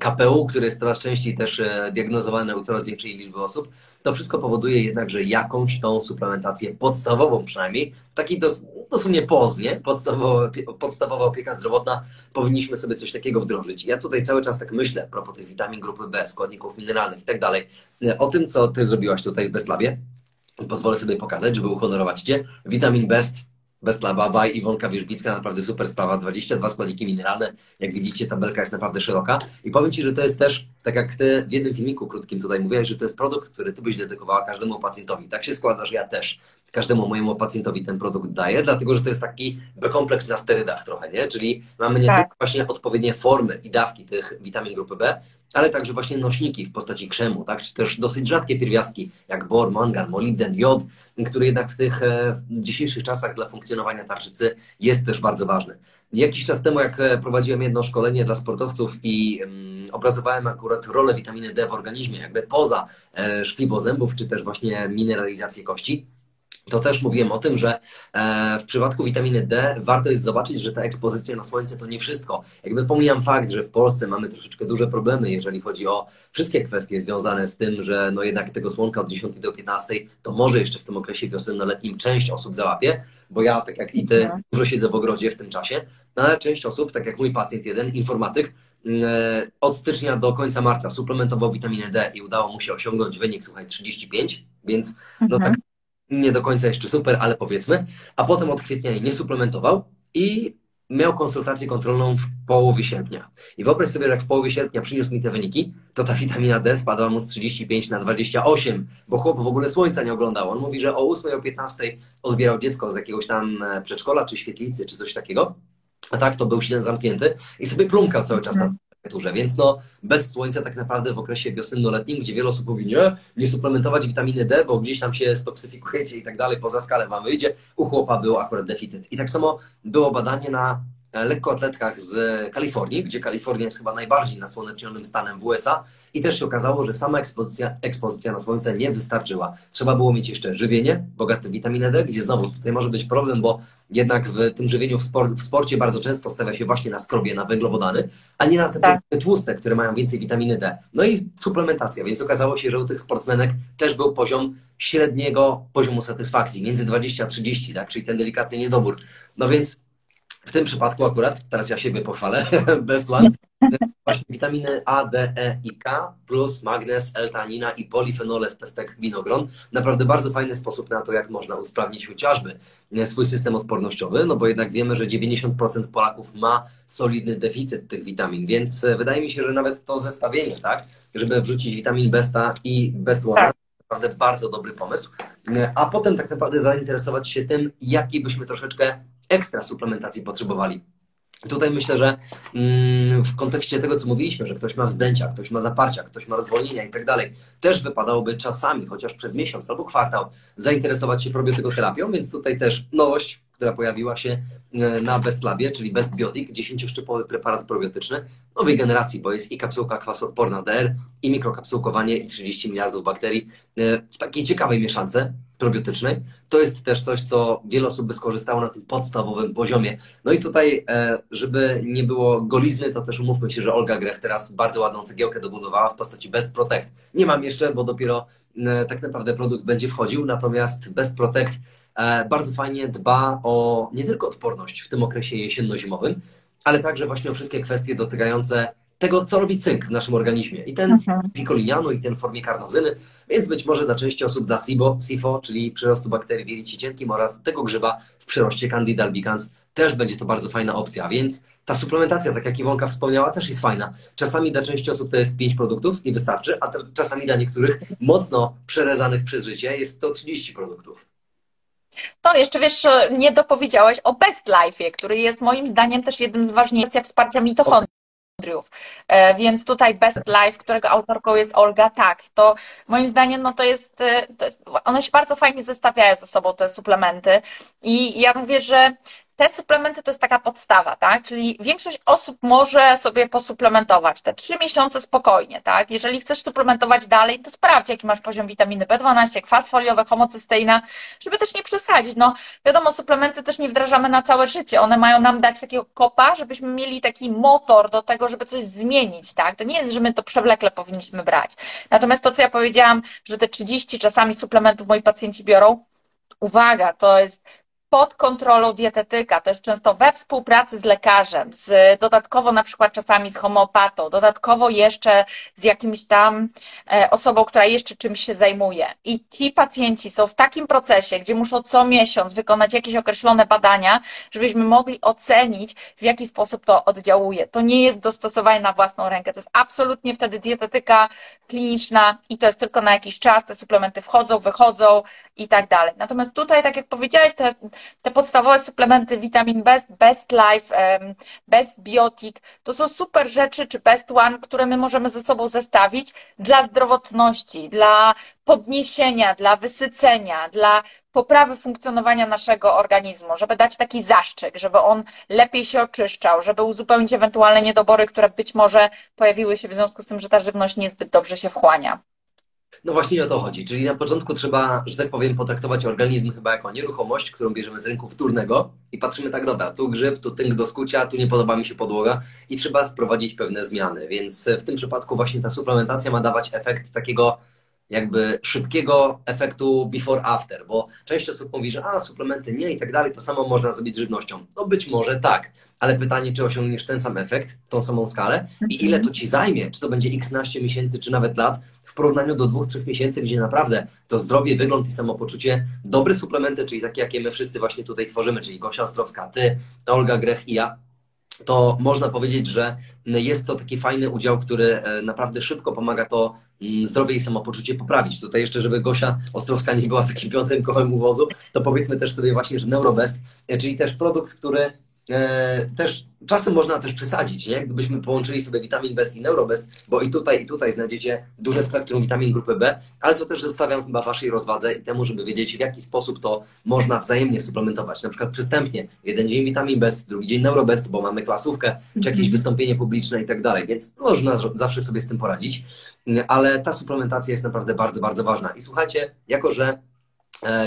KPU, które jest coraz częściej też e, diagnozowane u coraz większej liczby osób, to wszystko powoduje jednak, że jakąś tą suplementację podstawową przynajmniej, taki dos, dosłownie POZ, nie? Podstawowa, podstawowa opieka zdrowotna, powinniśmy sobie coś takiego wdrożyć. Ja tutaj cały czas tak myślę, a propos tych witamin grupy B, składników mineralnych i tak dalej, e, o tym, co Ty zrobiłaś tutaj w Bestlabie. Pozwolę sobie pokazać, żeby uhonorować Cię. Witamin Best Westla Baba i Iwonka Wierzbicka, naprawdę super sprawa, 22 składniki mineralne, jak widzicie tabelka jest naprawdę szeroka i powiem Ci, że to jest też, tak jak Ty w jednym filmiku krótkim tutaj mówiłeś, że to jest produkt, który Ty byś dedykowała każdemu pacjentowi. Tak się składa, że ja też każdemu mojemu pacjentowi ten produkt daję, dlatego, że to jest taki kompleks na sterydach trochę, nie? Czyli mamy nie tak. tylko właśnie odpowiednie formy i dawki tych witamin grupy B, ale także właśnie nośniki w postaci krzemu, tak? czy też dosyć rzadkie pierwiastki, jak bor, mangan, molibden, jod, który jednak w tych e, dzisiejszych czasach dla funkcjonowania tarczycy jest też bardzo ważny. Jakiś czas temu, jak e, prowadziłem jedno szkolenie dla sportowców i mm, obrazowałem akurat rolę witaminy D w organizmie, jakby poza e, szkliwo zębów, czy też właśnie mineralizację kości to też mówiłem o tym, że e, w przypadku witaminy D warto jest zobaczyć, że ta ekspozycja na słońce to nie wszystko. Jakby pomijam fakt, że w Polsce mamy troszeczkę duże problemy, jeżeli chodzi o wszystkie kwestie związane z tym, że no jednak tego słonka od 10 do 15 to może jeszcze w tym okresie wiosennoletnim część osób załapie, bo ja, tak jak i ty, mhm. dużo siedzę w ogrodzie w tym czasie, no ale część osób, tak jak mój pacjent jeden, informatyk, mm, e, od stycznia do końca marca suplementował witaminę D i udało mu się osiągnąć wynik, słuchaj, 35, więc no mhm. tak nie do końca jeszcze super, ale powiedzmy, a potem od kwietnia nie suplementował i miał konsultację kontrolną w połowie sierpnia. I wyobraź sobie, że jak w połowie sierpnia przyniósł mi te wyniki, to ta witamina D spadła mu z 35 na 28, bo chłop w ogóle słońca nie oglądał. On mówi, że o 8, o 15 odbierał dziecko z jakiegoś tam e, przedszkola, czy świetlicy, czy coś takiego. A tak, to był silnie zamknięty i sobie plumkał cały czas na temperaturze, więc no bez słońca tak naprawdę w okresie wiosenno-letnim, gdzie wiele osób mówi, nie, nie suplementować witaminy D, bo gdzieś tam się stoksyfikujecie i tak dalej, poza skalę wam wyjdzie, u chłopa był akurat deficyt. I tak samo było badanie na lekkoatletkach z Kalifornii, gdzie Kalifornia jest chyba najbardziej nasłonecznionym stanem w USA i też się okazało, że sama ekspozycja, ekspozycja na słońce nie wystarczyła. Trzeba było mieć jeszcze żywienie bogate w witaminę D, gdzie znowu tutaj może być problem, bo jednak w tym żywieniu w, spor w sporcie bardzo często stawia się właśnie na skrobie, na węglowodany, a nie na te tak. tłuste, które mają więcej witaminy D. No i suplementacja, więc okazało się, że u tych sportsmenek też był poziom średniego poziomu satysfakcji, między 20 a 30, tak? czyli ten delikatny niedobór. No więc w tym przypadku akurat, teraz ja siebie pochwalę, best one, właśnie witaminy A, D, E i K plus magnez, L-tanina i polifenole z pestek winogron. Naprawdę bardzo fajny sposób na to, jak można usprawnić chociażby swój system odpornościowy, no bo jednak wiemy, że 90% Polaków ma solidny deficyt tych witamin, więc e, wydaje mi się, że nawet to zestawienie, tak, żeby wrzucić witamin Besta i Best One, tak. naprawdę bardzo dobry pomysł, e, a potem tak naprawdę zainteresować się tym, jaki byśmy troszeczkę ekstra suplementacji potrzebowali. Tutaj myślę, że mm, w kontekście tego, co mówiliśmy, że ktoś ma wzdęcia, ktoś ma zaparcia, ktoś ma rozwolnienia i tak dalej, też wypadałoby czasami, chociaż przez miesiąc albo kwartał, zainteresować się probiotykoterapią, więc tutaj też nowość, która pojawiła się e, na Bestlabie, czyli Best Biotic, 10-szczypowy preparat probiotyczny nowej generacji, bo jest i kapsułka kwasoodporna DR, i mikrokapsułkowanie, i 30 miliardów bakterii e, w takiej ciekawej mieszance probiotycznej. To jest też coś, co wiele osób by skorzystało na tym podstawowym poziomie. No i tutaj, e, żeby nie było golizny, to też umówmy się, że Olga Grech teraz bardzo ładną cegiełkę dobudowała w postaci Best Protect. Nie mam jeszcze, bo dopiero tak naprawdę produkt będzie wchodził, natomiast Best Protect E, bardzo fajnie dba o nie tylko odporność w tym okresie jesienno-zimowym, ale także właśnie o wszystkie kwestie dotykające tego, co robi cynk w naszym organizmie. I ten mhm. pikolinianu, i ten w formie karnozyny, więc być może dla części osób dla SIBO, SIFO, czyli przyrostu bakterii w jelicie cienkim oraz tego grzyba w przyroście Candida albicans, też będzie to bardzo fajna opcja. Więc ta suplementacja, tak jak Iwonka wspomniała, też jest fajna. Czasami dla części osób to jest 5 produktów i wystarczy, a czasami dla niektórych mocno przerezanych przez życie jest to 30 produktów. To jeszcze wiesz, nie dopowiedziałeś o Best Life, który jest moim zdaniem też jednym z ważniejszych wsparcia mitochondriów. E, więc tutaj Best Life, którego autorką jest Olga, tak, to moim zdaniem no to jest, e, to jest, one się bardzo fajnie zestawiają ze sobą, te suplementy. I ja mówię, że te suplementy to jest taka podstawa, tak? Czyli większość osób może sobie posuplementować te trzy miesiące spokojnie, tak? Jeżeli chcesz suplementować dalej, to sprawdź, jaki masz poziom witaminy B12, kwas foliowy, homocysteina, żeby też nie przesadzić. No, wiadomo, suplementy też nie wdrażamy na całe życie. One mają nam dać takiego kopa, żebyśmy mieli taki motor do tego, żeby coś zmienić, tak? To nie jest, że my to przewlekle powinniśmy brać. Natomiast to, co ja powiedziałam, że te 30 czasami suplementów moi pacjenci biorą, uwaga, to jest pod kontrolą dietetyka, to jest często we współpracy z lekarzem, z dodatkowo na przykład czasami z homeopatą, dodatkowo jeszcze z jakimś tam e, osobą, która jeszcze czymś się zajmuje. I ci pacjenci są w takim procesie, gdzie muszą co miesiąc wykonać jakieś określone badania, żebyśmy mogli ocenić, w jaki sposób to oddziałuje. To nie jest dostosowanie na własną rękę, to jest absolutnie wtedy dietetyka kliniczna i to jest tylko na jakiś czas, te suplementy wchodzą, wychodzą i tak dalej. Natomiast tutaj, tak jak powiedziałeś, te te podstawowe suplementy Vitamin Best, Best Life, Best Biotic, to są super rzeczy, czy Best One, które my możemy ze sobą zestawić dla zdrowotności, dla podniesienia, dla wysycenia, dla poprawy funkcjonowania naszego organizmu, żeby dać taki zaszczyk, żeby on lepiej się oczyszczał, żeby uzupełnić ewentualne niedobory, które być może pojawiły się w związku z tym, że ta żywność niezbyt dobrze się wchłania. No właśnie o to chodzi. Czyli na początku trzeba, że tak powiem, potraktować organizm chyba jako nieruchomość, którą bierzemy z rynku wtórnego i patrzymy tak, dobra, tu grzyb, tu tynk do skucia, tu nie podoba mi się podłoga i trzeba wprowadzić pewne zmiany. Więc w tym przypadku właśnie ta suplementacja ma dawać efekt takiego jakby szybkiego efektu before after, bo część osób mówi, że a suplementy nie i tak dalej, to samo można zrobić z żywnością. No być może tak, ale pytanie, czy osiągniesz ten sam efekt, tą samą skalę i ile to ci zajmie, czy to będzie x naście miesięcy, czy nawet lat, w porównaniu do dwóch, trzech miesięcy, gdzie naprawdę to zdrowie, wygląd i samopoczucie, dobre suplementy, czyli takie, jakie my wszyscy właśnie tutaj tworzymy, czyli Gosia Ostrowska, ty, Olga Grech i ja, to można powiedzieć, że jest to taki fajny udział, który e, naprawdę szybko pomaga to mm, zdrowie i samopoczucie poprawić. Tutaj jeszcze, żeby Gosia Ostrowska nie była takim piątym kołem uwozu, to powiedzmy też sobie właśnie, że Neurobest, e, czyli też produkt, który też czasem można też przesadzić, nie? Gdybyśmy połączyli sobie witamin Best i Neurobest, bo i tutaj, i tutaj znajdziecie duże spektrum witamin grupy B, ale to też zostawiam chyba Waszej rozwadze i temu, żeby wiedzieć, w jaki sposób to można wzajemnie suplementować. Na przykład przystępnie. Jeden dzień witamin Best, drugi dzień Neurobest, bo mamy klasówkę, czy jakieś mhm. wystąpienie publiczne i tak dalej, więc można zawsze sobie z tym poradzić. Ale ta suplementacja jest naprawdę bardzo, bardzo ważna. I słuchajcie, jako że E,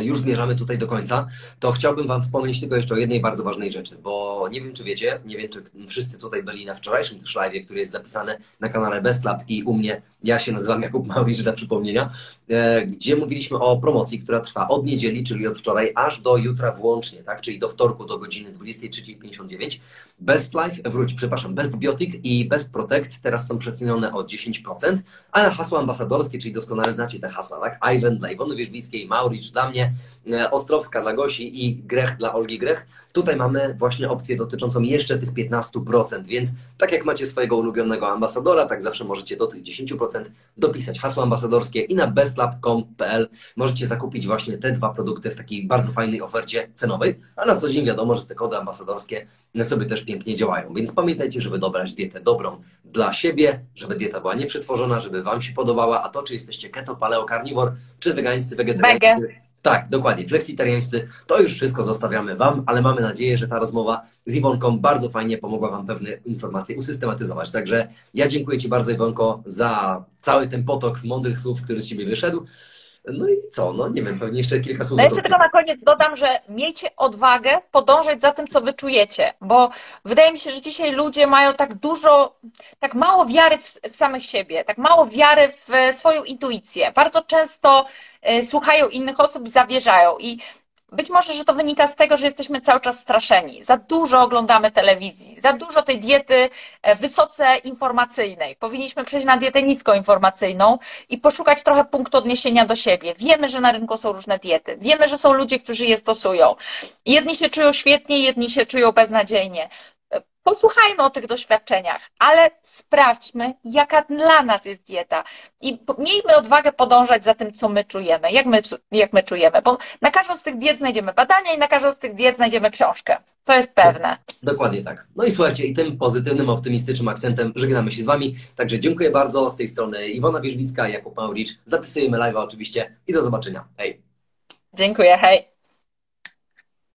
już zmierzamy tutaj do końca, to chciałbym Wam wspomnieć tylko jeszcze o jednej bardzo ważnej rzeczy, bo nie wiem, czy wiecie, nie wiem, czy wszyscy tutaj byli na wczorajszym też live, który jest zapisany na kanale Best Lab i u mnie, ja się nazywam Jakub Małowicz dla przypomnienia, e, gdzie mówiliśmy o promocji, która trwa od niedzieli, czyli od wczoraj, aż do jutra włącznie, tak, czyli do wtorku do godziny 23.59. Best Life, wróć, przepraszam, Best Biotic i Best Protect teraz są przecenione o 10%, a na hasło ambasadorskie, czyli doskonale znacie te hasła, tak, Ivan dla Iwony Wierzbickiej, Mauricz dla mnie, e, Ostrowska dla Gosi i Grech dla Olgi Grech. Tutaj mamy właśnie opcję dotyczącą jeszcze tych 15%, więc tak jak macie swojego ulubionego ambasadora, tak zawsze możecie do tych 10% dopisać hasło ambasadorskie i na bestlab.com.pl możecie zakupić właśnie te dwa produkty w takiej bardzo fajnej ofercie cenowej, a na co dzień wiadomo, że te kody ambasadorskie sobie też pięknie działają, więc pamiętajcie, żeby dobrać dietę dobrą dla siebie, żeby dieta była nieprzetworzona, żeby Wam się podobała, a to czy jesteście keto, paleo, carnivore, czy wegańscy, wegetariańscy, tak, dokładnie. Fleksitariańscy, to już wszystko zostawiamy Wam, ale mamy nadzieję, że ta rozmowa z Iwonką bardzo fajnie pomogła Wam pewne informacje usystematyzować. Także ja dziękuję Ci bardzo, Iwonko, za cały ten potok mądrych słów, który z Ciebie wyszedł. No i co? No nie wiem, pewnie jeszcze kilka słów. No jeszcze tylko na koniec dodam, że miejcie odwagę podążać za tym, co wyczujecie, bo wydaje mi się, że dzisiaj ludzie mają tak dużo, tak mało wiary w, w samych siebie, tak mało wiary w swoją intuicję. Bardzo często y, słuchają innych osób i zawierzają. I być może, że to wynika z tego, że jesteśmy cały czas straszeni. Za dużo oglądamy telewizji, za dużo tej diety e, wysoce informacyjnej. Powinniśmy przejść na dietę niskoinformacyjną i poszukać trochę punktu odniesienia do siebie. Wiemy, że na rynku są różne diety. Wiemy, że są ludzie, którzy je stosują. Jedni się czują świetnie, jedni się czują beznadziejnie. Posłuchajmy o tych doświadczeniach, ale sprawdźmy, jaka dla nas jest dieta. I miejmy odwagę podążać za tym, co my czujemy, jak my, jak my czujemy. Bo na każdą z tych diet znajdziemy badania i na każdą z tych diet znajdziemy książkę. To jest pewne. Dokładnie tak. No i słuchajcie, i tym pozytywnym, optymistycznym akcentem żegnamy się z Wami. Także dziękuję bardzo. Z tej strony Iwona Wierzbicka, Jakub Mauricz. Zapisujemy live'a oczywiście i do zobaczenia. Hej. Dziękuję, hej.